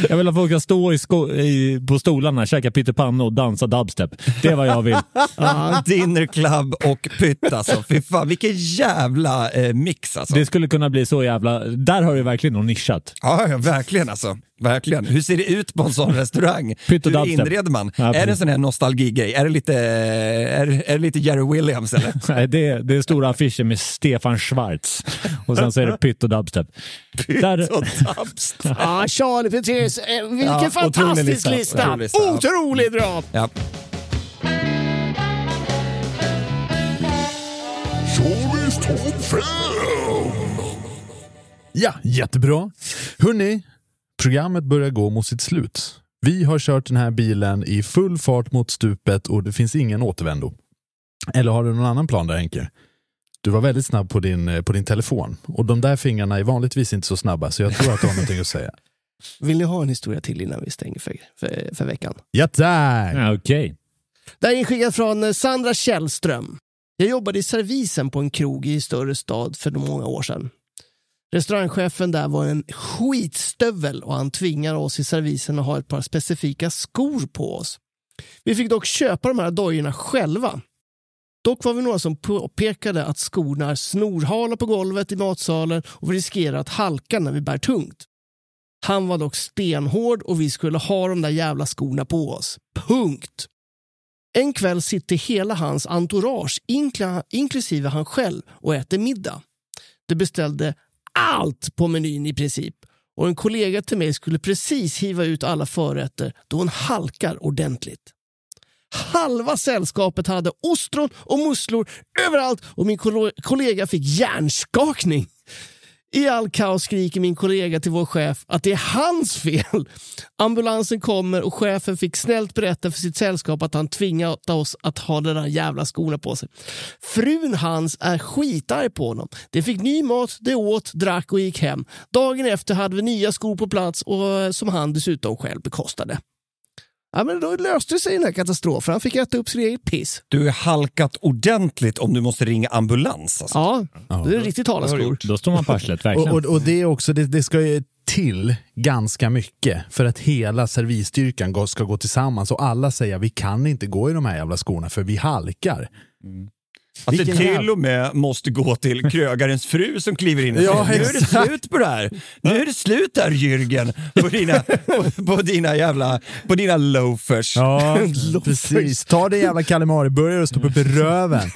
jag vill att folk ska stå i sko- i, på stolarna, käka pyttipanna och dansa dubstep. Det är vad jag vill. Ja, dinner club och pytt alltså. Fy fan, vilken jävla eh, mix alltså. Det skulle kunna bli så jävla... Där har du verkligen något nischat. Ja, ja, verkligen alltså. Verkligen. Hur ser det ut på en sån restaurang? Pytt Hur inreder man? Ja, är det en sån här nostalgigrej? Är det lite, är, är det lite Jerry Williams eller? Nej, det, är, det är stora affischer med Stefan Schwarz och sen så är det pytt och dubstep. Där, Och dubstep. Ja, Charlie Petrus, eh, vilken Ja, fantastisk lista. lista! Otrolig lista! Ja. Ja, jättebra. Hörni, programmet börjar gå mot sitt slut. Vi har kört den här bilen i full fart mot stupet och det finns ingen återvändo. Eller har du någon annan plan där Henke? Du var väldigt snabb på din, eh, på din telefon och de där fingrarna är vanligtvis inte så snabba så jag tror att du har någonting att säga. Vill ni ha en historia till innan vi stänger för, för, för veckan? Ja tack! Ja, Okej. Det här är inskickat från eh, Sandra Källström. Jag jobbade i servisen på en krog i större stad för många år sedan. Restaurangchefen där var en skitstövel och han tvingade oss i servisen att ha ett par specifika skor på oss. Vi fick dock köpa de här dojorna själva. Dock var vi några som påpekade att skorna är snorhala på golvet i matsalen och vi riskerar att halka när vi bär tungt. Han var dock stenhård och vi skulle ha de där jävla skorna på oss. Punkt. En kväll sitter hela hans entourage, inkl inklusive han själv, och äter middag. De beställde allt på menyn i princip. och en kollega till mig skulle precis hiva ut alla förrätter då hon halkar ordentligt. Halva sällskapet hade ostron och musslor överallt och min kollega fick hjärnskakning. I all kaos skriker min kollega till vår chef att det är hans fel. Ambulansen kommer och chefen fick snällt berätta för sitt sällskap att han tvingat oss att ha den där jävla skorna på sig. Frun hans är skitarg på honom. Det fick ny mat, det åt, drack och gick hem. Dagen efter hade vi nya skor på plats och eh, som han dessutom själv bekostade. Ja, men då löste sig den här katastrofen. Han fick äta upp sin egen piss. Du är halkat ordentligt om du måste ringa ambulans. Alltså. Ja, det är riktigt talarskor. Då står man på arslet, verkligen. Och, och, och det är också, det, det ska ju till ganska mycket för att hela servisstyrkan ska gå tillsammans och alla säger vi kan inte gå i de här jävla skorna för vi halkar. Att det till och med måste gå till krögarens fru som kliver in och Ja, säger nu är det slut på det här. Nu är det slut där Jürgen på dina, på, på dina jävla på dina loafers. Ja, precis. Ta det jävla Calamari-burgare och stoppa upp i röven.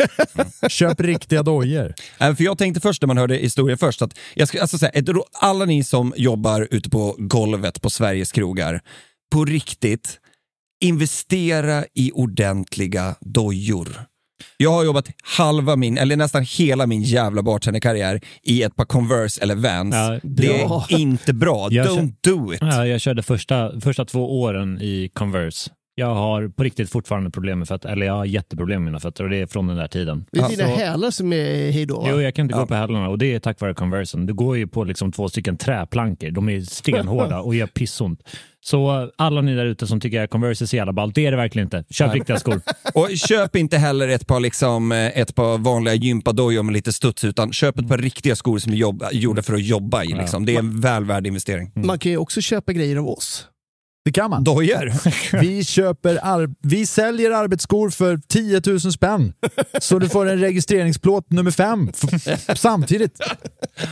Köp riktiga dojor. Äh, För jag tänkte först när man hörde historien först att jag ska, alltså, säga, ett alla ni som jobbar ute på golvet på Sveriges krogar, på riktigt, investera i ordentliga dojor. Jag har jobbat halva min, eller nästan hela min jävla bartenderkarriär i ett par Converse eller Vans. Ja, det är inte bra. Jag Don't do it. Ja, jag körde första, första två åren i Converse. Jag har på riktigt fortfarande problem med fötter, eller jag har jätteproblem med mina fötter och det är från den där tiden. Det är dina Så- hälar som är hejdå. Jo, jag kan inte gå på hälarna och det är tack vare Conversen. Du går ju på liksom två stycken träplankor. De är stenhårda och gör pissont. Så alla ni där ute som tycker att Converse är så jävla ballt, det är det verkligen inte. Köp riktiga skor. Och köp inte heller ett par, liksom, eh, ett par vanliga gympadojor med lite studs, utan köp ett par riktiga skor som är jobb, gjorda för att jobba i. Liksom. Det är en väl värd investering. Man kan ju också köpa grejer av oss. Det kan man. Dojor? Vi, köper ar- vi säljer arbetsskor för 10 000 spänn. Så du får en registreringsplåt nummer fem samtidigt.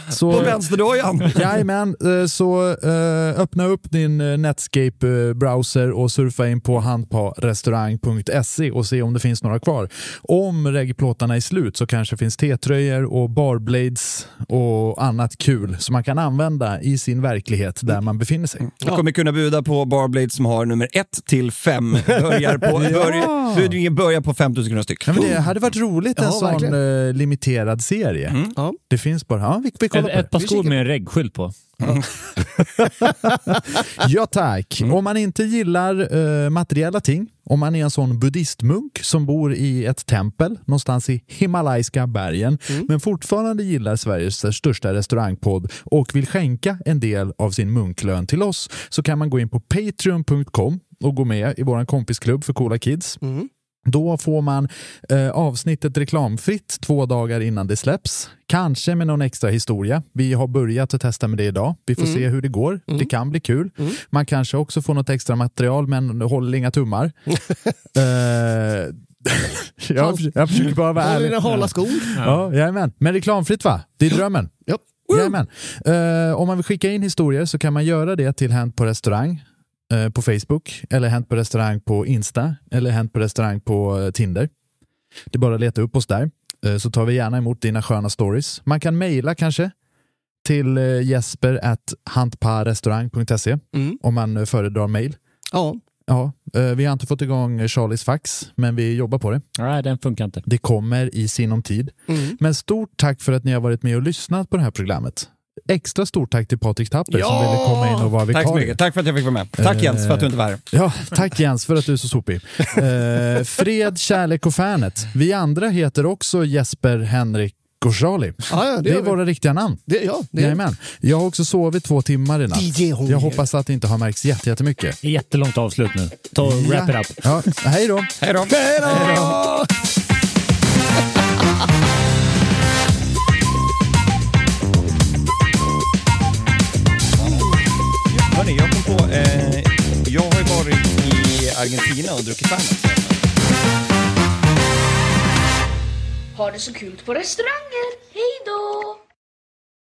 Så, På vänsterdojan? Jajamän, eh, så eh, öppna upp din eh, Netscape-browser och surfa in på handparrestaurang.se och se om det finns några kvar. Om reggplåtarna är slut så kanske det finns T-tröjor och barblades och annat kul som man kan använda i sin verklighet där man befinner sig. Du kommer kunna buda på Barblade som har nummer 1 till 5. Börjar på, börjar, börjar på 5000 kronor styck. Ja, men det hade varit roligt en Ja, sån verkligen. eh, limiterad serie. Ja. Det finns bara, ja vi, vi kollar Ett, på ett par skor med en reggskylt på. Ja tack. Om man inte gillar eh, materiella ting, om man är en sån buddhistmunk som bor i ett tempel någonstans i Himalaiska bergen, men fortfarande gillar Sveriges största restaurangpodd och vill skänka en del av sin munklön till oss, så kan man gå in på patreon.com och gå med i vår kompisklubb för coola kids. Då får man eh, avsnittet reklamfritt två dagar innan det släpps. Kanske med någon extra historia. Vi har börjat att testa med det idag. Vi får se hur det går. Det kan bli kul. Man kanske också får något extra material, men håll inga tummar. eh, jag, jag försöker bara vara Håll ärlig. dina hala skor. Ja, jajamän. Men reklamfritt va? Det är drömmen. Jajamän. Eh, om man vill skicka in historier så kan man göra det till Hänt på restaurang på Facebook, eller Hänt på restaurang på Insta, eller Hänt på restaurang på eh, Tinder. Det är bara att leta upp oss där, eh, så tar vi gärna emot dina sköna stories. Man kan mejla kanske till eh, jesper at hantparrestaurang.se Mm. om man eh, föredrar mejl. Ja. Ja, eh, vi har inte fått igång Charlies fax, men vi jobbar på det. Nej, den funkar inte. Det kommer i sinom tid. Mm. Men stort tack för att ni har varit med och lyssnat på det här programmet. Extra stort tack till Patrik Tapper som Ja! ville komma in och vara Tack så vikarie. mycket. Tack för att jag fick vara med. Tack Jens för att du inte var här. Ja, tack Jens för att du är så sopig. Eh, fred, kärlek och fanet. Vi andra heter också Jesper, Henrik och Charlie. Ja, ja, det Det är vi. våra riktiga namn. Det, ja, det är Jajamän. Jag har också sovit två timmar i natt. Jag hoppas att det inte har märkts jätte- jättemycket. Jättelångt avslut nu. Ta och wrap it up. Ja, hej då. Hej då! Hörni, Argentina och druckit Fernet. Ha det så kul på restauranger. Hej då!